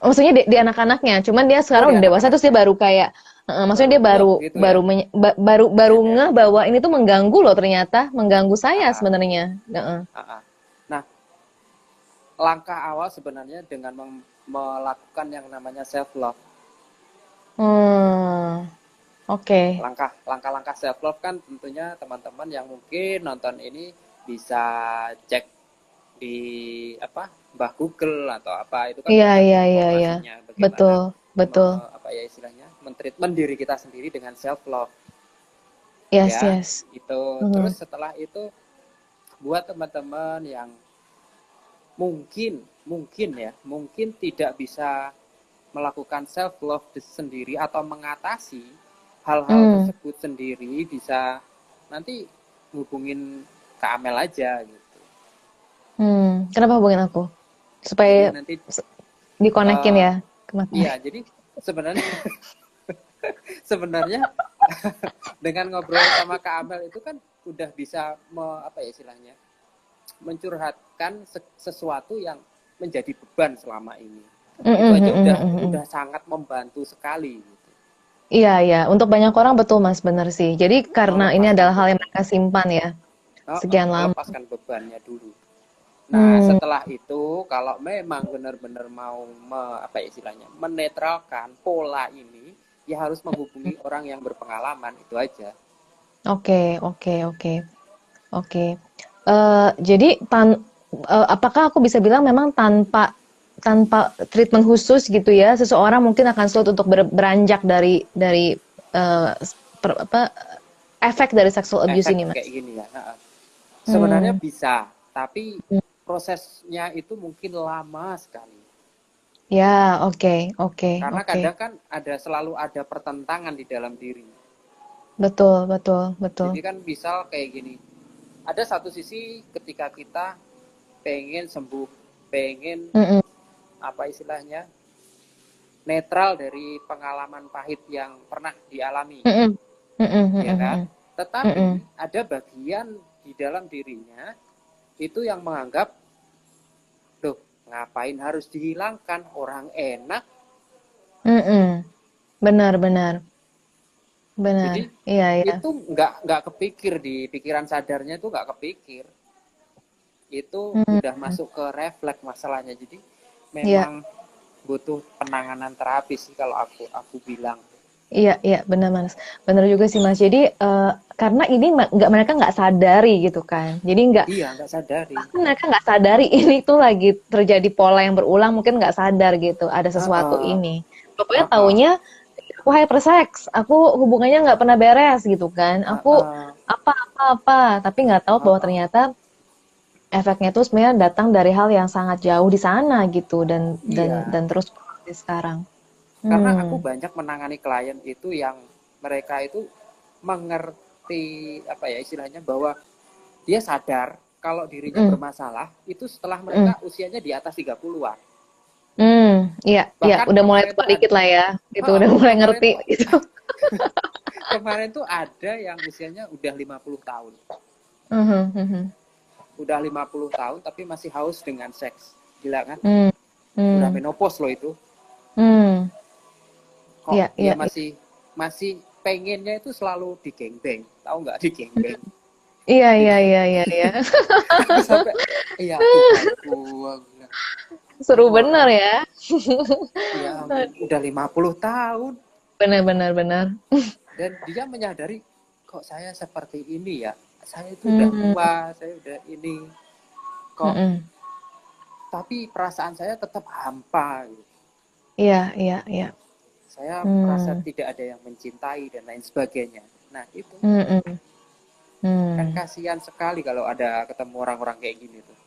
maksudnya di, di anak-anaknya cuman dia sekarang Oh, udah dewasa terus dia baru kayak eh, maksudnya dia baru Gitu ya. baru ba- baru baru Iya, ngeh bahwa ini tuh mengganggu loh ternyata mengganggu saya Ah. sebenarnya Heeh. ah, ah. nah langkah awal sebenarnya dengan melakukan yang namanya self love. hmm oke Langkah langkah-langkah self love kan tentunya teman-teman yang mungkin nonton ini bisa cek di apa Mbah Google atau apa itu kan Iya, iya, iya, iya. betul betul me- apa ya istilahnya mentreatment diri kita sendiri dengan self love yes ya. yes itu Mhm. terus setelah itu buat teman-teman yang mungkin mungkin ya mungkin tidak bisa melakukan self love sendiri atau mengatasi hal-hal Hmm. tersebut sendiri bisa nanti hubungin ke Amel aja gitu hmm kenapa hubungin aku supaya Jadi nanti dikonekin Eh, ya? Iya jadi sebenarnya sebenarnya dengan ngobrol sama Kak Amel itu kan udah bisa me- apa ya istilahnya mencurhatkan se- sesuatu yang menjadi beban selama ini Mm, itu mm, aja udah mm, mm. udah sangat membantu sekali gitu. Iya, iya. Untuk banyak orang betul, Mas. Benar sih. Jadi karena ini Melepaskan adalah hal yang mereka simpan ya. Oh, Sekian oh, lama. melepaskan bebannya dulu nah Hmm. setelah itu kalau memang benar-benar mau me- apa ya istilahnya menetralkan pola ini ya harus menghubungi orang yang berpengalaman itu aja Oke, oke, oke. Oke. Eh, jadi tan eh, apakah aku bisa bilang memang tanpa tanpa treatment khusus gitu ya, seseorang mungkin akan sulit untuk ber- beranjak dari dari eh, per- apa efek dari sexual abuse efek ini, Mas? kayak gini ya. Nah, Sebenarnya Hmm. bisa, tapi Hmm. Prosesnya itu mungkin lama sekali. Ya, oke, oke, Karena oke. kadang kan ada selalu ada pertentangan di dalam diri. Betul, betul, betul. Jadi kan misal kayak gini, ada satu sisi ketika kita pengen sembuh, pengen Mm -mm. apa istilahnya netral dari pengalaman pahit yang pernah dialami, Mm -mm. Mm -mm. Mm ya kan? -mm. Tetapi Mm-mm. ada bagian di dalam dirinya itu yang menganggap, ngapain harus dihilangkan orang enak? Mm -mm. Benar, benar. Benar. Jadi Iya, iya. itu nggak nggak kepikir di pikiran sadarnya itu nggak kepikir. Itu Hmm. udah masuk ke refleks masalahnya. Jadi Iya. memang butuh penanganan terapi sih kalau aku aku bilang. Iya, iya, benar Mas. Benar juga sih Mas. Jadi eh, karena ini nggak mereka nggak sadari gitu kan. Jadi nggak Iya nggak sadari. mereka nggak sadari ini tuh lagi terjadi pola yang berulang mungkin nggak sadar gitu ada sesuatu Ah, ah. ini. Pokoknya Ah, ah. taunya aku hypersex, aku hubungannya nggak pernah beres gitu kan. Aku Ah, apa apa apa, tapi nggak tahu bahwa Ah, ah. ternyata efeknya tuh sebenarnya datang dari hal yang sangat jauh di sana gitu dan dan Iya. dan terus sekarang. Karena Hmm. aku banyak menangani klien itu yang mereka itu mengerti apa ya istilahnya bahwa dia sadar kalau dirinya Mm. bermasalah itu setelah mereka usianya di atas 30-an. Hmm, iya, iya, udah mulai tua dikit ada lah ya. Itu Ah, udah mulai ngerti tuh gitu. kemarin tuh ada yang usianya udah 50 tahun. Mhm, mhm. Udah 50 tahun tapi masih haus dengan seks. Gila kan? Hmm, Udah hmm, menopause loh itu. hmm. Kok Iya, dia iya, iya. masih masih pengennya itu selalu di gengbeng. Tahu nggak di gengbeng? Iya, iya, iya, iya, iya. Iya bilang, Seru bener ya. ya udah 50 tahun Benar, benar, benar. dan dia menyadari kok saya seperti ini ya. Saya itu udah Hmm, tua, saya udah ini kok mm-mm. tapi perasaan saya tetap hampa gitu. Iya, iya, iya. Saya merasa Hmm, tidak ada yang mencintai dan lain sebagainya. Nah, itu kan Hmm. kasihan sekali kalau ada ketemu orang-orang kayak gini tuh.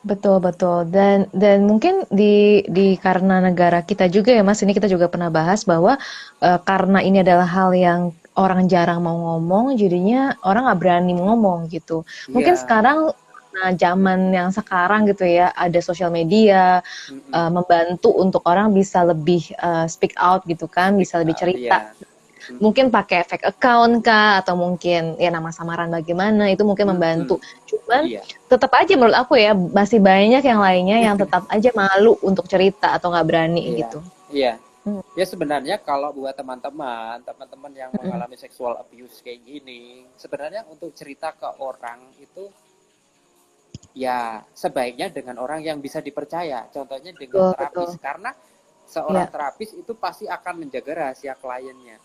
Betul, betul. Dan dan mungkin di di karena negara kita juga ya Mas, ini kita juga pernah bahas bahwa eh, karena ini adalah hal yang orang jarang mau ngomong, jadinya orang nggak berani ngomong gitu. Mungkin Iya, sekarang nah zaman yang sekarang gitu ya, ada sosial media mm-mm. eh, membantu untuk orang bisa lebih eh, speak out gitu kan, bisa lebih Ah, cerita. iya. Mm, Mungkin pakai fake account kah atau mungkin ya nama samaran bagaimana itu mungkin membantu. mm-mm. Cuman Iya, tetap aja menurut aku ya masih banyak yang lainnya yang tetap aja malu untuk cerita atau nggak berani iya, gitu. iya. Hmm. Ya sebenarnya kalau buat teman-teman, teman-teman yang mengalami seksual abuse kayak gini, sebenarnya untuk cerita ke orang itu ya sebaiknya dengan orang yang bisa dipercaya. Contohnya dengan Betul, betul. terapis karena seorang Ya, terapis itu pasti akan menjaga rahasia kliennya.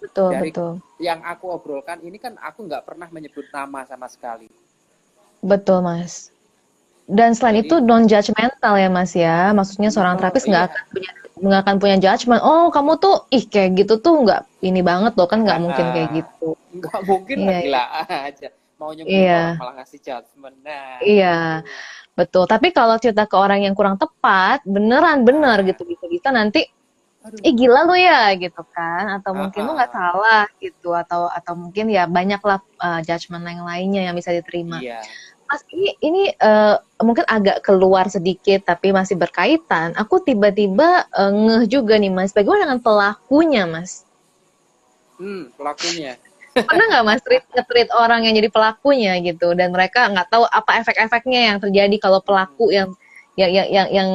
betul, Dari betul. yang aku obrolkan ini kan aku nggak pernah menyebut nama sama sekali. Betul, Mas. Dan selain itu Jadi, non judgmental ya, Mas ya. Maksudnya seorang oh terapis nggak iya, akan punya nggak akan punya judgment. Oh, kamu tuh ih kayak gitu tuh nggak ini banget loh kan nggak mungkin kayak ah, gitu. nggak mungkin Iya, lah iya. gila aja. Mau nyembuhin Iya. malah ngasih judgement. Nah, Iya, itu. betul. Tapi kalau cerita ke orang yang kurang tepat, beneran bener Nah, gitu bisa-bisa nanti aduh. ih gila lu ya gitu kan atau Ah, mungkin lu nggak ah. salah gitu atau atau mungkin ya banyaklah uh, judgement yang lainnya yang bisa diterima. Iya. Mas ini ini uh, mungkin agak keluar sedikit tapi masih berkaitan. Aku tiba-tiba uh, ngeh juga nih Mas, bagaimana dengan pelakunya Mas? Hmm, pelakunya. Pernah nggak Mas treat nge-treat orang yang jadi pelakunya gitu dan mereka nggak tahu apa efek-efeknya yang terjadi kalau pelaku yang yang yang yang, yang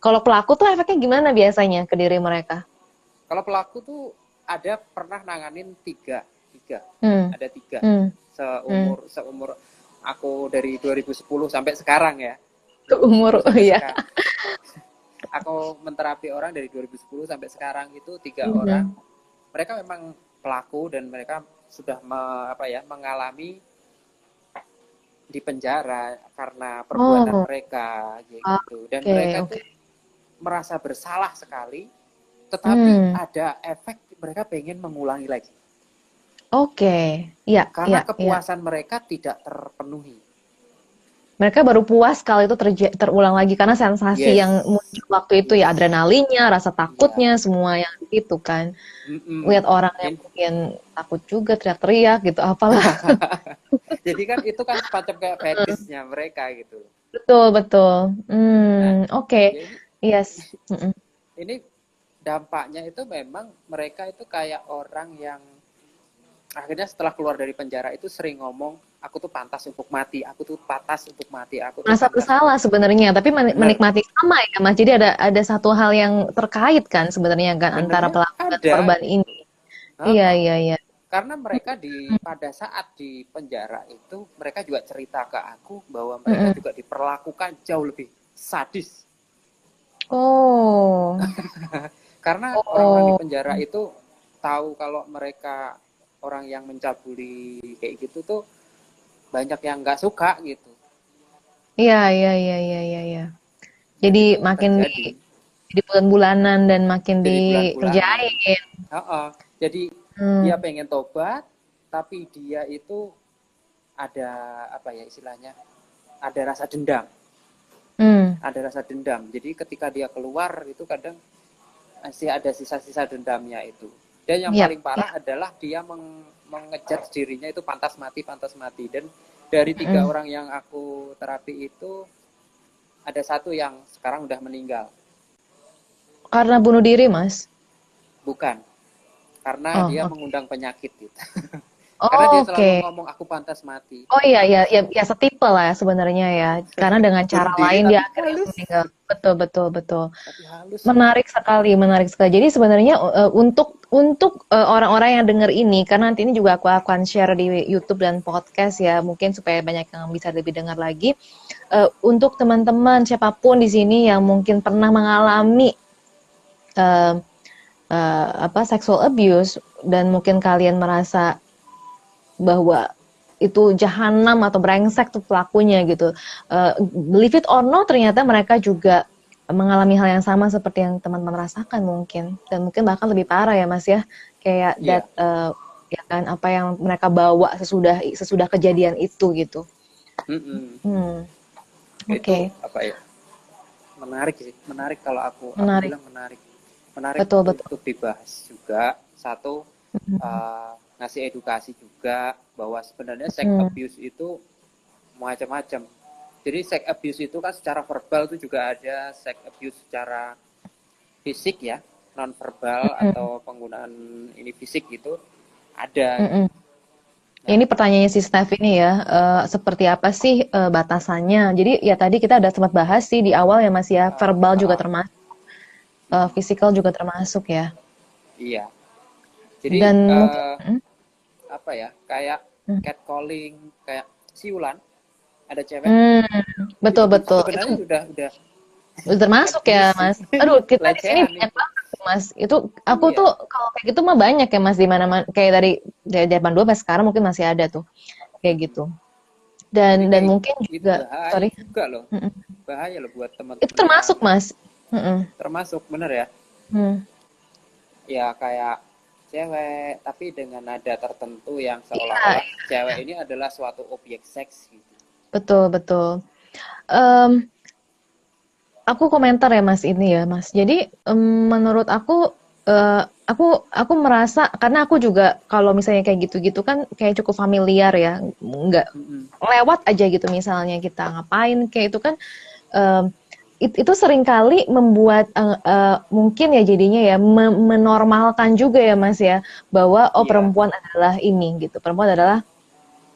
kalau pelaku tuh efeknya gimana biasanya ke diri mereka? Kalau pelaku tuh ada pernah nanganin tiga, tiga, Hmm, ada tiga hmm, hmm. seumur seumur aku dari 2010 sampai sekarang ya. Umur, 2010 oh iya. sekarang. Aku menterapi orang dari 2010 sampai sekarang itu tiga Mhm. orang. Mereka memang pelaku dan mereka sudah me- apa ya mengalami di penjara karena perbuatan Oh, mereka gitu dan oke, mereka oke. tuh merasa bersalah sekali tetapi Hmm, ada efek mereka pengen mengulangi lagi oke. Iya, iya, karena iya. kepuasan mereka tidak terpenuhi mereka baru puas kalau itu terulang lagi karena sensasi yes. yang muncul waktu itu ya adrenalinnya, rasa takutnya, yeah. semua yang itu kan. Mm-mm. Lihat orang yang mungkin takut juga teriak-teriak gitu, apalah. Jadi kan itu kan macam kayak fetishnya mereka gitu. Betul betul. Hmm, nah, oke. Okay. Yes. Mm-mm. Ini dampaknya itu memang mereka itu kayak orang yang akhirnya setelah keluar dari penjara itu sering ngomong aku tuh pantas untuk mati aku tuh pantas untuk mati aku tuh merasa bersalah sebenarnya tapi men menikmati sama ya mas. Jadi ada ada satu hal yang terkait kan sebenarnya kan Benernya antara pelaku dan korban ini. Iya iya iya. Karena mereka di pada saat di penjara itu mereka juga cerita ke aku bahwa mereka mm -hmm. juga diperlakukan jauh lebih sadis. Oh. Karena orang-orang di penjara itu tahu kalau mereka orang yang mencabuli kayak gitu tuh banyak yang nggak suka gitu. Iya iya iya iya iya. Ya. Jadi makin di di bulan-bulanan dan makin jadi dikerjain. Uh -uh. Jadi hmm. dia pengen tobat, tapi dia itu ada apa ya istilahnya? Ada rasa dendam. Hmm. Ada rasa dendam. Jadi ketika dia keluar itu kadang masih ada sisa-sisa dendamnya itu. Dan yang ya, paling parah ya. adalah dia meng, mengejat dirinya itu pantas mati, pantas mati. Dan dari tiga mm. orang yang aku terapi itu ada satu yang sekarang udah meninggal. Karena bunuh diri, Mas? Bukan. Karena oh, dia okay. mengundang penyakit gitu. Oh, Karena dia selalu okay. ngomong aku pantas mati. Oh iya iya ya, ya setipe lah ya sebenarnya ya. Karena dengan cara lain dia akhirnya meninggal. Betul betul betul. halus, menarik ya. sekali, menarik sekali. Jadi sebenarnya uh, untuk untuk uh, orang-orang yang dengar ini karena nanti ini juga aku akan share di YouTube dan podcast ya, mungkin supaya banyak yang bisa lebih dengar lagi. Uh, untuk teman-teman siapa pun di sini yang mungkin pernah mengalami uh, uh, apa sexual abuse dan mungkin kalian merasa bahwa itu jahanam atau brengsek tuh pelakunya gitu. Uh, believe it or not ternyata mereka juga mengalami hal yang sama seperti yang teman-teman rasakan mungkin dan mungkin bahkan lebih parah ya Mas ya kayak yeah. that uh, ya kan apa yang mereka bawa sesudah sesudah kejadian itu gitu. Mm -hmm. hmm. Oke. Okay. Apa ya? Menarik sih, menarik kalau aku menarik. aku bilang menarik. Menarik betul, untuk, betul. dibahas juga satu mm -hmm. uh, ngasih edukasi juga bahwa sebenarnya sex hmm. abuse itu macam-macam. Jadi sex abuse itu kan secara verbal itu juga ada sex abuse secara fisik ya, non verbal hmm. atau penggunaan ini fisik gitu ada. Hmm. Nah. Ini pertanyaannya si Steph ini ya, uh, seperti apa sih uh, batasannya? Jadi ya tadi kita ada sempat bahas sih di awal ya Mas ya, verbal uh, juga termasuk, uh, physical juga termasuk ya. Iya. Jadi Dan, uh, hmm? apa ya kayak hmm. catcalling kayak siulan ada cewek. Hmm, betul betul. itu udah udah udah termasuk ya mas. aduh kita di sini banyak banget mas. Itu aku iya. tuh kalau kayak gitu mah banyak ya mas di mana kayak dari dari zaman dua pas sekarang mungkin masih ada tuh kayak gitu. Dan Jadi dan mungkin juga bahaya sorry. juga loh. Bahaya loh buat teman itu termasuk mas. Termasuk bener ya? Hmm. ya kayak cewek tapi dengan nada tertentu yang iya. seolah-olah yeah. cewek ini adalah suatu objek seks gitu. Betul betul. Um, aku komentar ya mas ini ya mas. Jadi um, menurut aku uh, aku aku merasa karena aku juga kalau misalnya kayak gitu-gitu kan kayak cukup familiar ya, nggak mm -hmm. lewat aja gitu misalnya kita ngapain kayak itu kan. Um, itu sering kali membuat uh, uh, mungkin ya jadinya ya menormalkan juga ya Mas ya bahwa oh yeah. perempuan adalah ini gitu. Perempuan adalah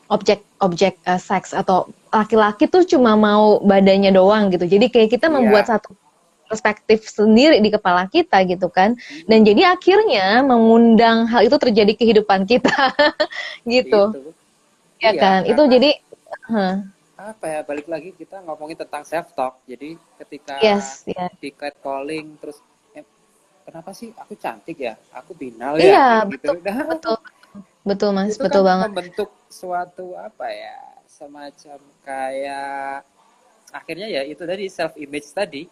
objek objek uh, seks atau laki-laki tuh cuma mau badannya doang gitu. Jadi kayak kita membuat yeah. satu perspektif sendiri di kepala kita gitu kan. Dan jadi akhirnya mengundang hal itu terjadi kehidupan kita gitu. Gitu. Ya iya, kan? Itu jadi huh apa ya balik lagi kita ngomongin tentang self talk. Jadi ketika yes, yeah. di calling terus eh, kenapa sih aku cantik ya? Aku binal ya? Iya, gitu. betul, nah, betul betul mas itu betul kan banget. membentuk suatu apa ya semacam kayak akhirnya ya itu tadi self image tadi.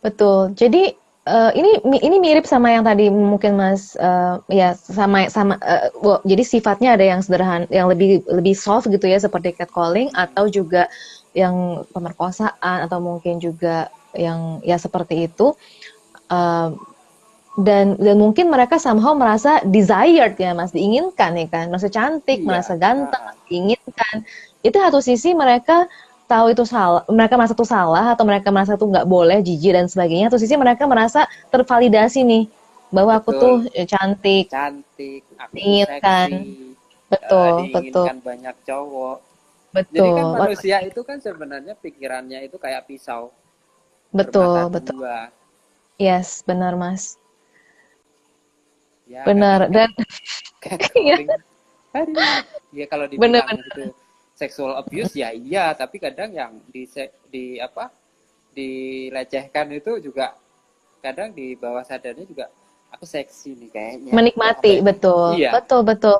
Betul. Jadi uh, ini ini mirip sama yang tadi mungkin Mas uh, ya sama sama uh, well, jadi sifatnya ada yang sederhana yang lebih lebih soft gitu ya seperti catcalling atau juga yang pemerkosaan atau mungkin juga yang ya seperti itu. Uh, dan dan mungkin mereka somehow merasa desired ya mas diinginkan ya kan. Merasa cantik iya. merasa ganteng diinginkan. Itu satu sisi mereka tahu itu salah mereka merasa itu salah atau mereka merasa itu nggak boleh jijik dan sebagainya. Satu sisi mereka merasa tervalidasi nih bahwa aku tuh eh, cantik. Cantik aku diinginkan betul uh, betul. banyak cowok. Betul. jadi kan manusia itu kan sebenarnya pikirannya itu kayak pisau. Betul betul. dua. yes benar mas. Ya, benar kan, dan ya. ya kalau dibilang benar, gitu seksual abuse ya iya. Tapi kadang yang di di apa dilecehkan itu juga kadang di bawah sadarnya juga aku seksi nih kayaknya. Menikmati apa, betul. Iya. betul betul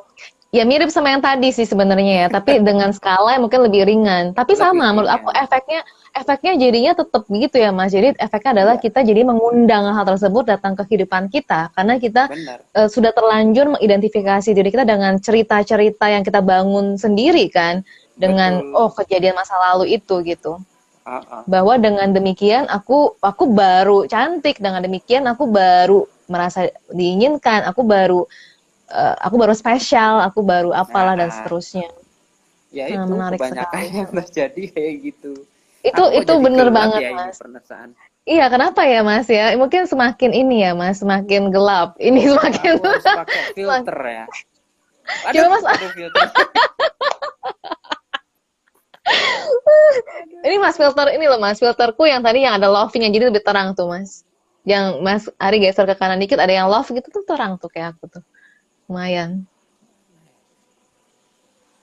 ya mirip sama yang tadi sih sebenarnya ya tapi dengan skala yang mungkin lebih ringan tapi lebih sama ringan. menurut aku efeknya efeknya jadinya tetap begitu ya mas jadi efeknya adalah ya. kita jadi mengundang hal tersebut datang ke kehidupan kita karena kita uh, sudah terlanjur mengidentifikasi diri kita dengan cerita-cerita yang kita bangun sendiri kan dengan Betul. oh kejadian masa lalu itu gitu uh -uh. bahwa dengan demikian aku aku baru cantik dengan demikian aku baru merasa diinginkan aku baru uh, aku baru spesial aku baru apalah nah, dan seterusnya ya nah, itu menarik kebanyakan sekali. yang terjadi kayak gitu itu aku itu bener banget ya mas Iya, kenapa ya Mas ya? Mungkin semakin ini ya Mas, semakin gelap. Ini semakin pakai filter ya. Ada Coba Mas. Filter. ini mas filter ini loh mas filterku yang tadi yang ada love-nya jadi lebih terang tuh mas yang mas Ari geser ke kanan dikit ada yang love gitu tuh terang tuh kayak aku tuh lumayan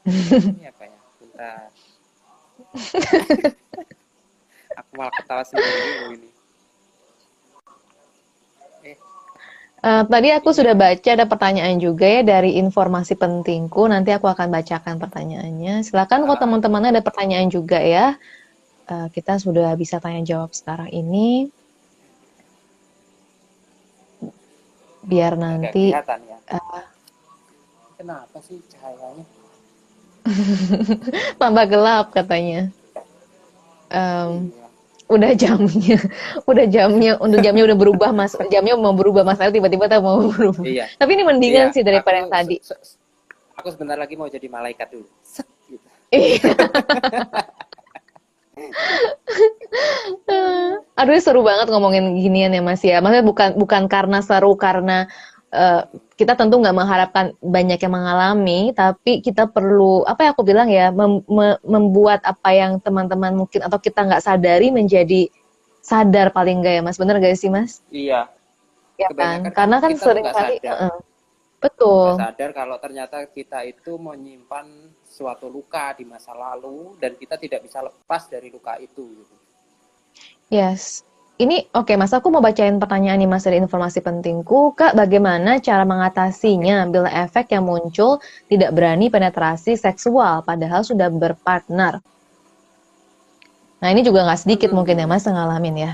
ini apa ya Bentar. aku malah ketawa sendiri ini Uh, tadi aku sudah baca ada pertanyaan juga ya dari informasi pentingku. Nanti aku akan bacakan pertanyaannya. Silakan kalau teman-teman ada pertanyaan juga ya. Uh, kita sudah bisa tanya jawab sekarang ini. Biar nanti. ya. Uh, Kenapa sih cahayanya? Tambah gelap katanya. Um, udah jamnya udah jamnya untuk jamnya udah berubah mas jamnya mau berubah mas tiba-tiba tak mau berubah iya. tapi ini mendingan iya. sih daripada aku, yang tadi aku sebentar lagi mau jadi malaikat dulu Set, gitu. Iya. Aduh seru banget ngomongin ginian ya Mas ya. Maksudnya bukan bukan karena seru karena uh, kita tentu nggak mengharapkan banyak yang mengalami, tapi kita perlu apa ya aku bilang ya mem membuat apa yang teman-teman mungkin atau kita nggak sadari menjadi sadar paling nggak ya mas, bener gak sih mas? Iya. Ya kan, karena kan sering kali. Uh, betul. Gak sadar kalau ternyata kita itu menyimpan suatu luka di masa lalu dan kita tidak bisa lepas dari luka itu. Gitu. Yes, ini oke okay, Mas, aku mau bacain pertanyaan nih Mas dari informasi pentingku. Kak, bagaimana cara mengatasinya bila efek yang muncul tidak berani penetrasi seksual padahal sudah berpartner? Nah ini juga nggak sedikit hmm. mungkin ya Mas ngalamin ya.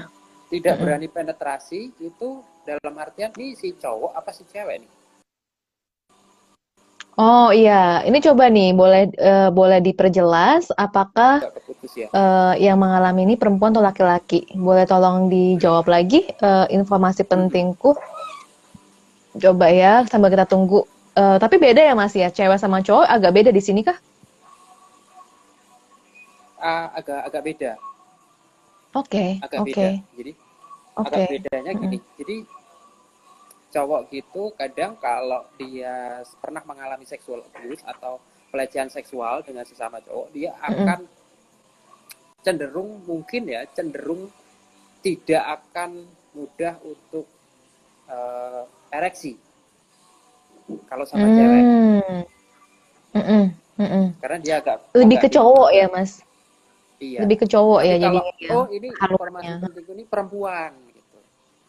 Tidak berani penetrasi itu dalam artian ini si cowok apa si cewek nih? Oh iya, ini coba nih boleh uh, boleh diperjelas apakah ya. uh, yang mengalami ini perempuan atau laki-laki? Boleh tolong dijawab lagi uh, informasi pentingku. Coba ya sambil kita tunggu. Uh, tapi beda ya Mas ya, cewek sama cowok agak beda di sini kah? Uh, agak agak beda. Oke. Okay, agak okay. beda. Jadi okay. agak bedanya gini. Hmm. Jadi cowok gitu kadang kalau dia pernah mengalami seksual abuse atau pelecehan seksual dengan sesama cowok dia akan cenderung mungkin ya cenderung tidak akan mudah untuk uh, ereksi kalau sama mm. cewek. Mm -mm. Mm -mm. karena dia agak lebih ke cowok ya mas? Iya. Lebih ke cowok Tapi ya jadi oh ini informasi penting ini perempuan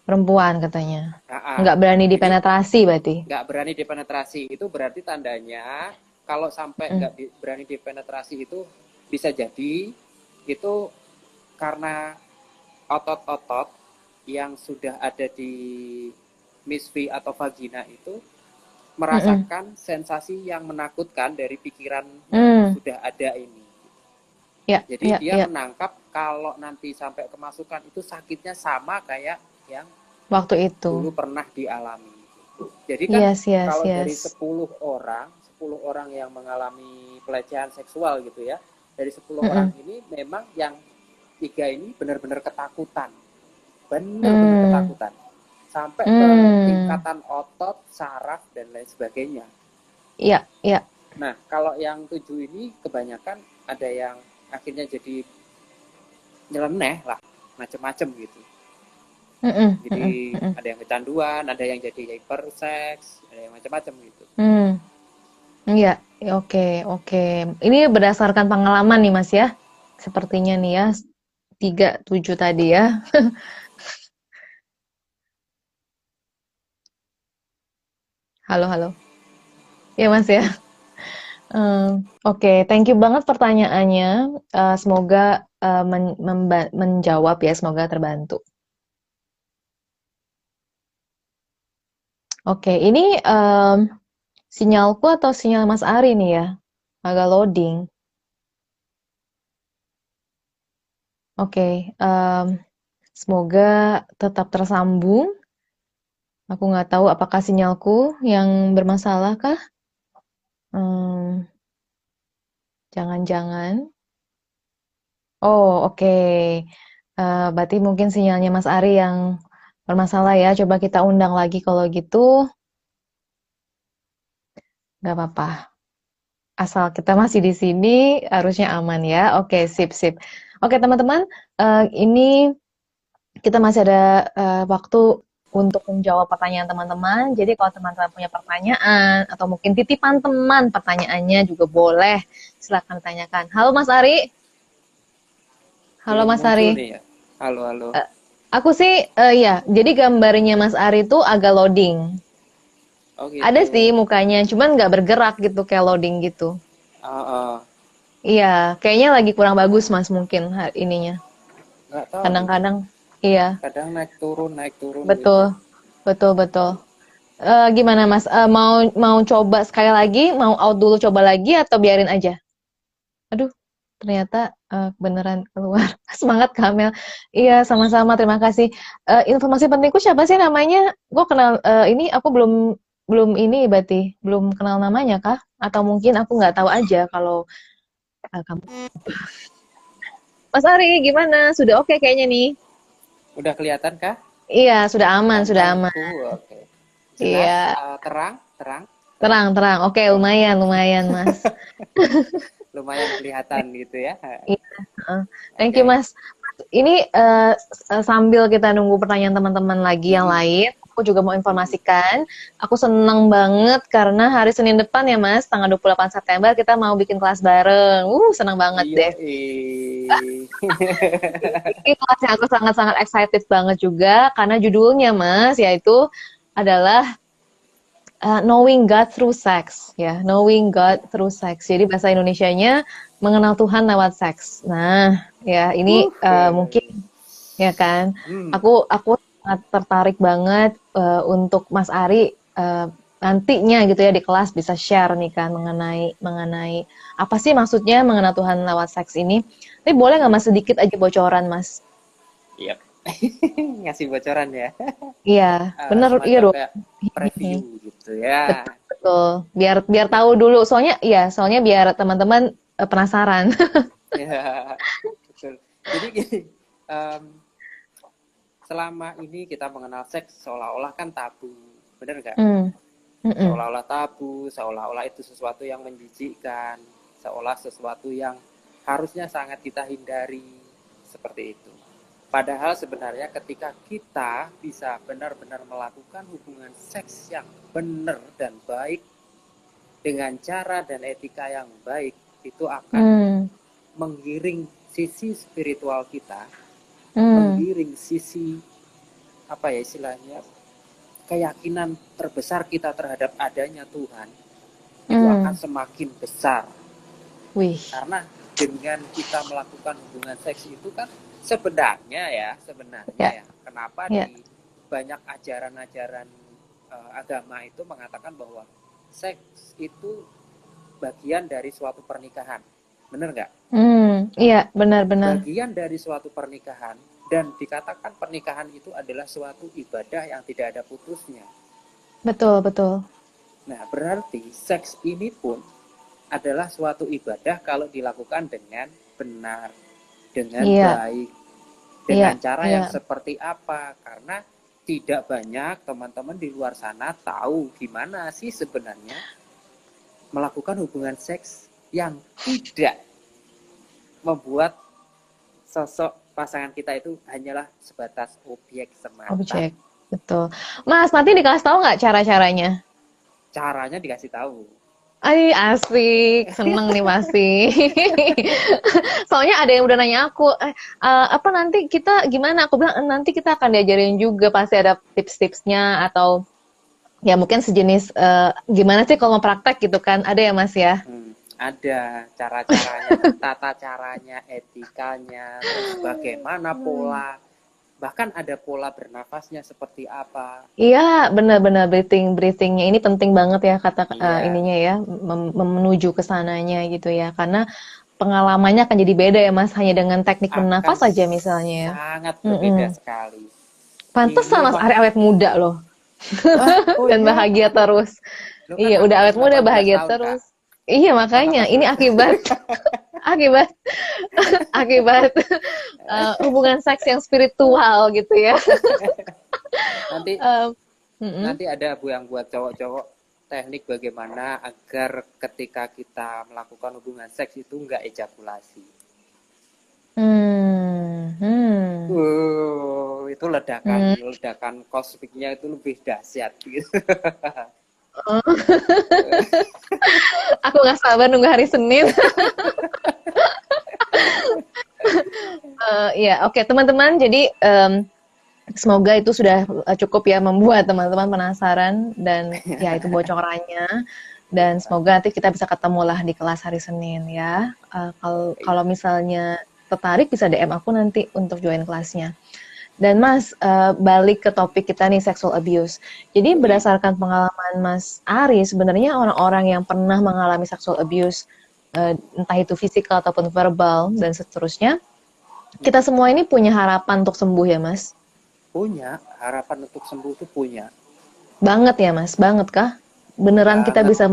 Perempuan katanya. Nah, nggak berani dipenetrasi berarti. Nggak berani dipenetrasi itu berarti tandanya kalau sampai hmm. nggak mm. berani dipenetrasi itu bisa jadi itu karena otot-otot yang sudah ada di misfi atau vagina itu merasakan mm -mm. sensasi yang menakutkan dari pikiran mm. yang sudah ada ini. Ya, Jadi ya, dia ya. menangkap kalau nanti sampai kemasukan itu sakitnya sama kayak yang Waktu itu. dulu pernah dialami. Jadi kan Yes, yes, kalau dari yes. 10 orang, 10 orang yang mengalami pelecehan seksual gitu ya. Dari 10 Mm-mm. orang ini memang yang tiga ini benar-benar ketakutan. Benar-benar Hmm. ketakutan. Sampai ke Hmm. tingkatan otot, saraf dan lain sebagainya. Iya, iya. Nah, kalau yang tujuh ini kebanyakan ada yang akhirnya jadi nyeleneh lah, macem-macem gitu. Mm-mm, Jadi mm-mm. ada yang kecanduan, ada yang jadi hyperseks, ada yang macam-macam gitu. Hmm. Iya, oke, oke. Ini berdasarkan pengalaman nih, Mas ya. Sepertinya nih ya, tiga tujuh tadi ya. Halo, halo. Ya, Mas ya. Hmm, oke, thank you banget pertanyaannya. Eh, semoga eh, men- menjawab ya, semoga terbantu. Oke, ini em, sinyalku atau sinyal Mas Ari nih ya? Agak loading. Oke, em, semoga tetap tersambung. Aku nggak tahu apakah sinyalku yang bermasalah kah? Hmm, jangan-jangan. Oh, oke. Eh, berarti mungkin sinyalnya Mas Ari yang bermasalah ya. Coba kita undang lagi kalau gitu. Nggak apa-apa. Asal kita masih di sini, harusnya aman ya. Oke, sip, sip. Oke, teman-teman, eh, ini kita masih ada eh, waktu untuk menjawab pertanyaan teman-teman. Jadi kalau teman-teman punya pertanyaan atau mungkin titipan teman pertanyaannya juga boleh. Silakan tanyakan. Halo Mas Ari. Halo Belum Mas Ari. ya. Halo, halo. Eh, Aku sih, eh, ya, jadi gambarnya Mas Ari itu agak loading. Oh gitu. Ada sih mukanya, cuman nggak bergerak gitu kayak loading gitu. Ah, ah. Iya, kayaknya lagi kurang bagus Mas mungkin ininya. nggak tahu. Kadang-kadang, iya, Kadang naik turun, naik turun. gitu. betul, betul, betul. Eh, gimana Mas? Eh, mau mau coba sekali lagi, mau out dulu coba lagi atau biarin aja? Aduh, ternyata eh, beneran keluar. Semangat Kamel. Iya, sama-sama. Terima kasih. Eh, informasi pentingku siapa sih namanya? Gue kenal eh, ini aku belum belum ini berarti belum kenal namanya kah? Atau mungkin aku nggak tahu aja kalau eh, kamu. Mas Ari, gimana? Sudah oke kayaknya nih. Udah kelihatan kah? Iya, sudah aman, sudah aman. Oke. Jelas, Iya. eh, terang, terang. Terang, terang. Oke, lumayan, lumayan, Mas. Lumayan kelihatan gitu ya. Heeh. Thank you, Mas. Ini eh, s- sambil kita nunggu pertanyaan teman-teman lagi yang lain, aku juga mau informasikan, aku senang banget karena hari Senin depan ya, Mas, tanggal 28 September kita mau bikin kelas bareng. Uh, senang banget Iya, deh. Ini kelas yang aku sangat-sangat excited banget juga karena judulnya, Mas, yaitu adalah uh, Knowing God Through Sex, ya, Knowing God Through Sex. Jadi bahasa Indonesianya mengenal Tuhan lewat seks. Nah, ya ini uh, mungkin ya kan. Hmm. Aku aku sangat tertarik banget uh, untuk Mas Ari uh, nantinya gitu ya di kelas bisa share nih kan mengenai mengenai apa sih maksudnya mengenal Tuhan lewat seks ini. Tapi boleh nggak Mas sedikit aja bocoran Mas? Yep. Ngasih bocoran ya. Iya, bener semacam iya dong. Preview gitu ya. Betul. Biar biar tahu dulu. Soalnya iya, soalnya biar teman-teman eh, penasaran. Ya, betul. Jadi gini, em, selama ini kita mengenal seks seolah-olah kan tabu, bener nggak? Mm-mm. Seolah-olah tabu, seolah-olah itu sesuatu yang menjijikkan, seolah sesuatu yang harusnya sangat kita hindari, seperti itu. Padahal sebenarnya ketika kita bisa benar-benar melakukan hubungan seks yang benar dan baik dengan cara dan etika yang baik, itu akan Hmm. menggiring sisi spiritual kita, Hmm. menggiring sisi apa ya istilahnya keyakinan terbesar kita terhadap adanya Tuhan itu Hmm. akan semakin besar Wih. karena dengan kita melakukan hubungan seks itu kan sebenarnya ya sebenarnya Ya. ya kenapa Ya. di banyak ajaran-ajaran eh, agama itu mengatakan bahwa seks itu bagian dari suatu pernikahan bener nggak Hmm, iya benar-benar. bagian dari suatu pernikahan dan dikatakan pernikahan itu adalah suatu ibadah yang tidak ada putusnya Betul, betul. nah berarti seks ini pun adalah suatu ibadah kalau dilakukan dengan benar dengan Iya. baik dengan Iya, cara iya. yang seperti apa karena tidak banyak teman-teman di luar sana tahu gimana sih sebenarnya melakukan hubungan seks yang tidak membuat sosok pasangan kita itu hanyalah sebatas objek semata. Objek. Betul. Mas, nanti dikasih tahu nggak cara-caranya? Caranya dikasih tahu. Ay, asik, seneng nih pasti. Soalnya ada yang udah nanya aku, eh, eh, apa nanti kita gimana? Aku bilang "Eh, nanti kita akan diajarin juga, pasti ada tips-tipsnya atau ya mungkin sejenis eh, gimana sih kalau mau praktek gitu kan? Ada ya Mas ya? Hmm, ada cara-caranya, tata caranya, etikanya, bagaimana pola, bahkan ada pola bernafasnya seperti apa. Iya, benar-benar breathing breathingnya ini penting banget ya kata Iya. ininya ya mem- menuju ke sananya gitu ya karena pengalamannya akan jadi beda ya Mas hanya dengan teknik Akan bernafas saja misalnya ya. Sangat berbeda Mm-mm. sekali. Pantesan Mas Ari awet muda loh Hah? Oh dan iya? bahagia terus. Kan Iya, udah awet muda 18 bahagia tahun, terus. Iya, makanya ini akibat akibat akibat eh, hubungan seks yang spiritual gitu ya. Nanti Eh, mm-mm. nanti ada bu yang buat cowok-cowok teknik bagaimana agar ketika kita melakukan hubungan seks itu enggak ejakulasi. Hmm, hmm. Wow, itu ledakan Hmm. ledakan kosmiknya itu lebih dahsyat gitu. Aku nggak sabar nunggu hari Senin. Eh, ya, oke teman-teman. Jadi em, semoga itu sudah eh, cukup ya membuat teman-teman penasaran dan ya itu bocorannya. Dan semoga nanti kita bisa ketemu lah di kelas hari Senin ya. Kalau kalau misalnya tertarik bisa DM aku nanti untuk join kelasnya. Dan Mas, eh, balik ke topik kita nih sexual abuse. Jadi berdasarkan pengalaman Mas Ari, sebenarnya orang-orang yang pernah mengalami sexual abuse, eh, entah itu fisikal ataupun verbal dan seterusnya, kita semua ini punya harapan untuk sembuh ya Mas? Punya harapan untuk sembuh itu punya. Banget ya Mas, banget kah? Beneran kita Banget. bisa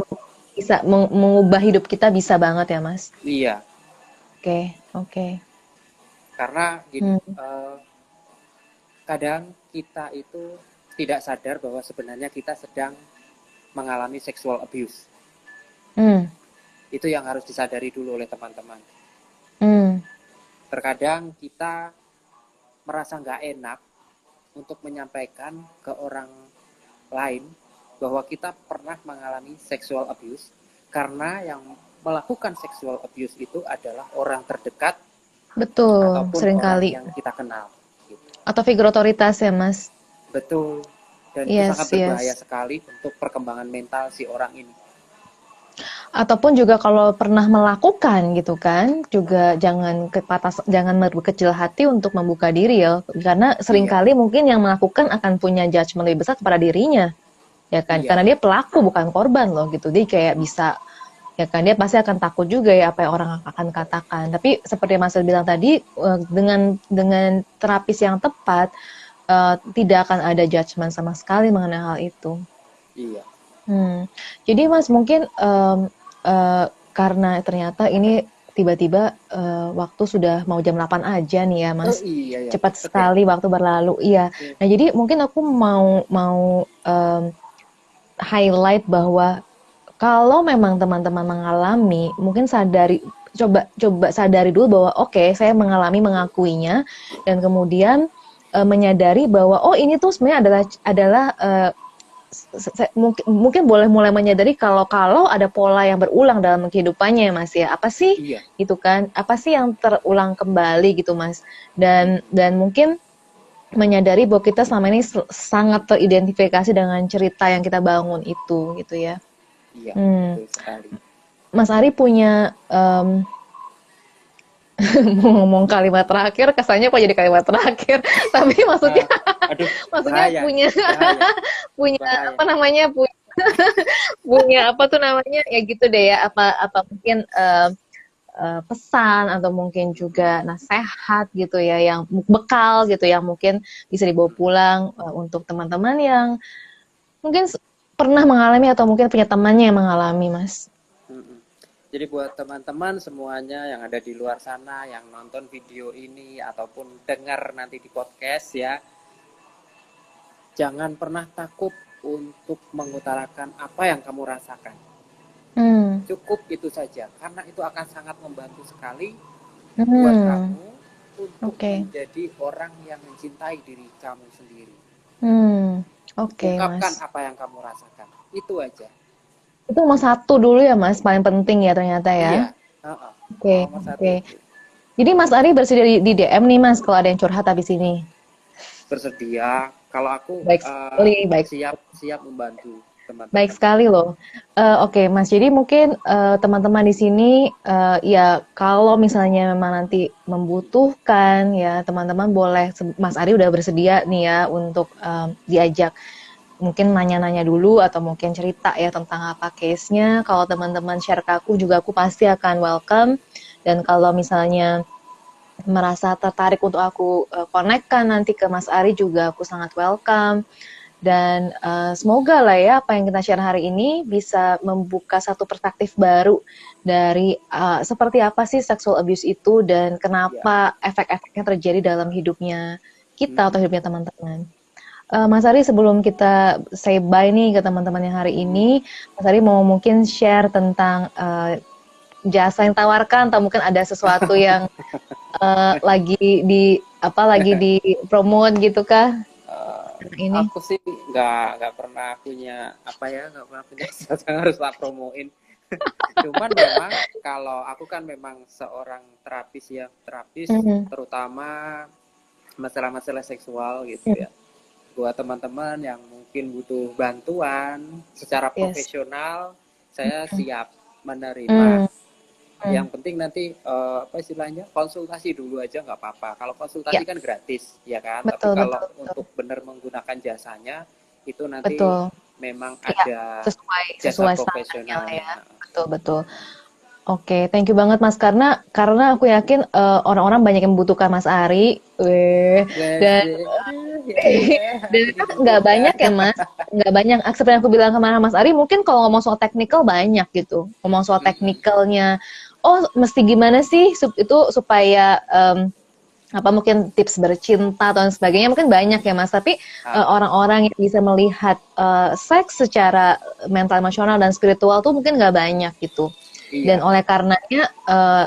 bisa meng- mengubah hidup kita bisa banget ya Mas? Iya, Oke, oke. karena gini, Hmm. eh, kadang kita itu tidak sadar bahwa sebenarnya kita sedang mengalami sexual abuse. Hmm, Itu yang harus disadari dulu oleh teman-teman. hmm, Terkadang kita merasa nggak enak untuk menyampaikan ke orang lain bahwa kita pernah mengalami sexual abuse karena yang melakukan sexual abuse itu adalah orang terdekat betul, ataupun sering kali. orang yang kita kenal. Atau figur otoritas ya Mas? Betul. Dan Yes, itu sangat berbahaya yes. sekali untuk perkembangan mental si orang ini. Ataupun juga kalau pernah melakukan gitu kan, juga jangan kepatas, jangan berkecil hati untuk membuka diri ya, karena sering kali mungkin yang melakukan akan punya judgement lebih besar kepada dirinya, ya kan? Iya. Karena dia pelaku bukan korban loh gitu, dia kayak bisa, ya kan? Dia pasti akan takut juga ya apa yang orang akan katakan. Tapi seperti Mas bilang tadi, eh, dengan dengan terapis yang tepat, eh, tidak akan ada judgement sama sekali mengenai hal itu. Iya. Hmm. Jadi Mas mungkin em, eh, karena ternyata ini tiba-tiba eh, waktu sudah mau jam 8 aja nih ya Mas. Oh iya ya. Cepat Oke. sekali waktu berlalu. Iya. Oke. Nah, jadi mungkin aku mau mau em, highlight bahwa kalau memang teman-teman mengalami, mungkin sadari coba coba sadari dulu bahwa oke, saya mengalami mengakuinya dan kemudian eh, menyadari bahwa oh ini tuh sebenarnya adalah adalah se- se- mungkin mungkin boleh mulai menyadari kalau kalau ada pola yang berulang dalam kehidupannya ya Mas ya. Apa sih Iya. gitu kan apa sih yang terulang kembali gitu mas dan dan mungkin menyadari bahwa kita selama ini sangat teridentifikasi dengan cerita yang kita bangun itu gitu ya Iya. Hmm. Betul sekali. Mas Ari punya em, mau ngomong kalimat terakhir kesannya kok jadi kalimat terakhir tapi maksudnya Ah, aduh, maksudnya bahaya, punya bahaya. punya Bahaya. apa namanya punya punya apa tuh namanya ya gitu deh ya apa apa mungkin eh, uh, pesan atau mungkin juga nasihat gitu ya yang bekal gitu yang mungkin bisa dibawa pulang uh, untuk teman-teman yang mungkin pernah mengalami atau mungkin punya temannya yang mengalami mas jadi buat teman-teman semuanya yang ada di luar sana yang nonton video ini ataupun dengar nanti di podcast ya jangan pernah takut untuk mengutarakan apa yang kamu rasakan hmm. cukup itu saja karena itu akan sangat membantu sekali hmm. buat kamu untuk okay. menjadi orang yang mencintai diri kamu sendiri. Hmm. Oke, okay, Ungkapkan mas. apa yang kamu rasakan. Itu aja. Itu nomor satu dulu ya, Mas. Paling penting ya ternyata ya. Iya. Oke. Oke. Jadi Mas Ari bersedia di, di DM nih, Mas, kalau ada yang curhat habis ini. Bersedia. Kalau aku baik uh, baik. siap siap membantu teman-teman. Baik sekali loh. Uh, Oke, okay, Mas. Jadi mungkin eh, teman-teman di sini uh, ya kalau misalnya memang nanti membutuhkan ya teman-teman boleh Mas Ari udah bersedia nih ya untuk um, diajak mungkin nanya-nanya dulu atau mungkin cerita ya tentang apa case-nya. Kalau teman-teman share ke aku juga aku pasti akan welcome. Dan kalau misalnya merasa tertarik untuk aku uh, nanti ke Mas Ari juga aku sangat welcome. Dan uh, semoga lah ya apa yang kita share hari ini bisa membuka satu perspektif baru dari uh, seperti apa sih sexual abuse itu dan kenapa yeah. efek-efeknya terjadi dalam hidupnya kita hmm. atau hidupnya teman-teman. Uh, Mas Ari sebelum kita say bye nih ke teman-teman yang hari ini, Mas Ari mau mungkin share tentang uh, jasa yang tawarkan atau mungkin ada sesuatu yang uh, lagi di apa lagi di promote gitu kah? Ini? Aku sih nggak nggak pernah punya apa ya nggak pernah punya sesuatu yang harus lah promoin. Cuman memang kalau aku kan memang seorang terapis ya terapis mm -hmm. terutama masalah-masalah seksual gitu mm -hmm. ya. Buat teman-teman yang mungkin butuh bantuan secara yes. profesional, saya mm -hmm. siap menerima. Mm -hmm Hmm. Yang penting nanti uh, apa istilahnya konsultasi dulu aja nggak apa-apa. Kalau konsultasi ya. kan gratis, ya kan. Betul, Tapi kalau betul, untuk benar menggunakan jasanya itu nanti betul. memang ya, ada sesuai jasa sesuai profesional. Ya. Betul betul. Oke, okay, thank you banget Mas karena karena aku yakin eh, orang-orang banyak yang membutuhkan Mas Ari, Weh, dan dan itu nggak banyak ya Mas, nggak banyak. Seperti yang aku bilang kemarin Mas Ari, mungkin kalau ngomong soal teknikal banyak gitu, ngomong soal teknikalnya, oh mesti gimana sih itu supaya um, apa mungkin tips bercinta atau sebagainya mungkin banyak ya mas tapi ah. uh, orang-orang yang bisa melihat uh, seks secara mental emosional dan spiritual tuh mungkin nggak banyak gitu iya. dan oleh karenanya uh,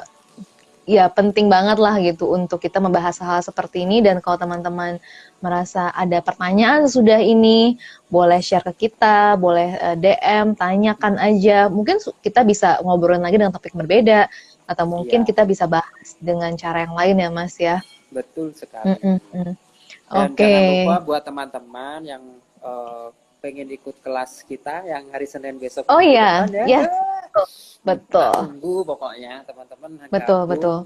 ya penting banget lah gitu untuk kita membahas hal, seperti ini dan kalau teman-teman merasa ada pertanyaan sudah ini boleh share ke kita, boleh eh, DM, tanyakan aja. Mungkin kita bisa ngobrolin lagi dengan topik berbeda atau mungkin ya. kita bisa bahas dengan cara yang lain ya Mas ya. Betul sekali. Mm -mm. Oke. Okay. jangan lupa buat teman-teman yang uh, pengen ikut kelas kita yang hari Senin besok. Oh iya, ya. yes. Betul. tunggu pokoknya teman-teman. Betul, gabung. betul.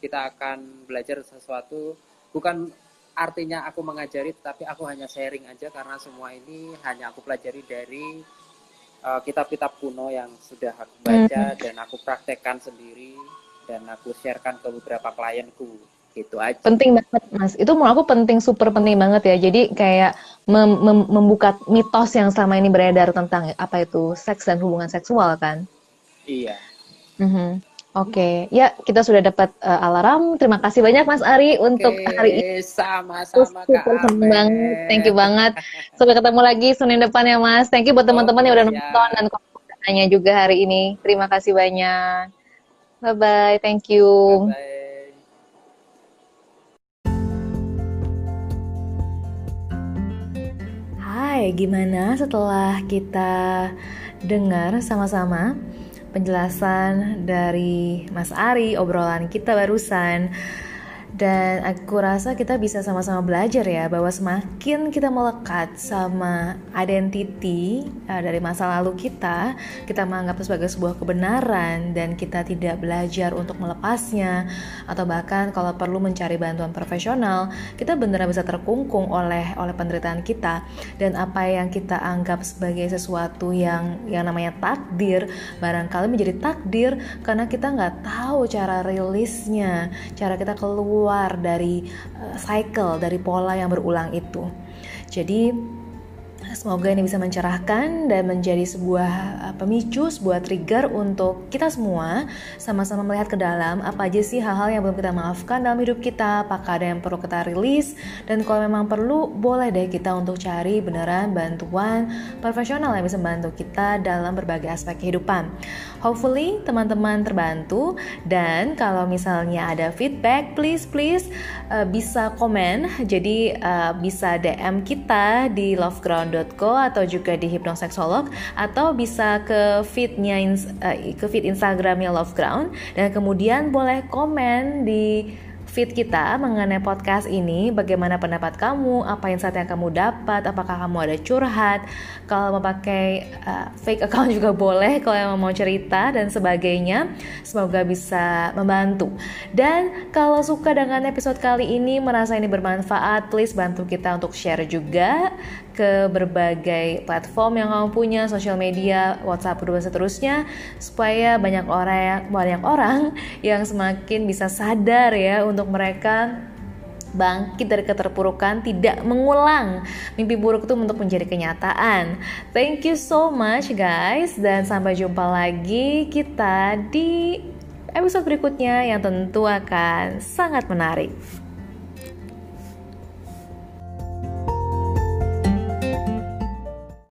Kita akan belajar sesuatu bukan artinya aku mengajari tapi aku hanya sharing aja karena semua ini hanya aku pelajari dari uh, kitab-kitab kuno yang sudah aku baca hmm. dan aku praktekkan sendiri dan aku sharekan ke beberapa klienku gitu aja. Penting banget mas, itu menurut aku penting super penting banget ya. Jadi kayak mem mem membuka mitos yang selama ini beredar tentang apa itu seks dan hubungan seksual kan. Iya. Mm -hmm. Oke, okay. ya kita sudah dapat uh, alarm. Terima kasih banyak Mas Ari okay. untuk hari ini. Sama-sama banget. Thank you banget. Sampai ketemu lagi Senin depan ya Mas. Thank you buat teman-teman oh, yang udah ya. nonton dan komentarnya juga hari ini. Terima kasih banyak. Bye bye. Thank you. Bye -bye. Hai, gimana setelah kita dengar sama-sama penjelasan dari Mas Ari, obrolan kita barusan. Dan aku rasa kita bisa sama-sama belajar ya bahwa semakin kita melekat sama identity uh, dari masa lalu kita, kita menganggap sebagai sebuah kebenaran dan kita tidak belajar untuk melepasnya atau bahkan kalau perlu mencari bantuan profesional, kita benar bisa terkungkung oleh oleh penderitaan kita. Dan apa yang kita anggap sebagai sesuatu yang yang namanya takdir barangkali menjadi takdir karena kita nggak tahu cara rilisnya, cara kita keluar keluar dari uh, cycle dari pola yang berulang itu. Jadi Semoga ini bisa mencerahkan dan menjadi sebuah uh, pemicu, sebuah trigger untuk kita semua sama-sama melihat ke dalam apa aja sih hal-hal yang belum kita maafkan dalam hidup kita, apakah ada yang perlu kita rilis, dan kalau memang perlu, boleh deh kita untuk cari beneran bantuan profesional yang bisa membantu kita dalam berbagai aspek kehidupan. Hopefully teman-teman terbantu. Dan kalau misalnya ada feedback, please please uh, bisa komen, jadi uh, bisa DM kita di loveground co atau juga di hipnoseksolog atau bisa ke feednya uh, ke feed Instagramnya Love Ground dan kemudian boleh komen di feed kita mengenai podcast ini. Bagaimana pendapat kamu? Apa insight yang kamu dapat? Apakah kamu ada curhat? Kalau mau pakai uh, fake account juga boleh. Kalau yang mau cerita dan sebagainya, semoga bisa membantu. Dan kalau suka dengan episode kali ini, merasa ini bermanfaat, please bantu kita untuk share juga ke berbagai platform yang kamu punya, sosial media, WhatsApp dan seterusnya supaya banyak orang banyak orang yang semakin bisa sadar ya untuk mereka bangkit dari keterpurukan, tidak mengulang mimpi buruk itu untuk menjadi kenyataan. Thank you so much guys dan sampai jumpa lagi kita di episode berikutnya yang tentu akan sangat menarik.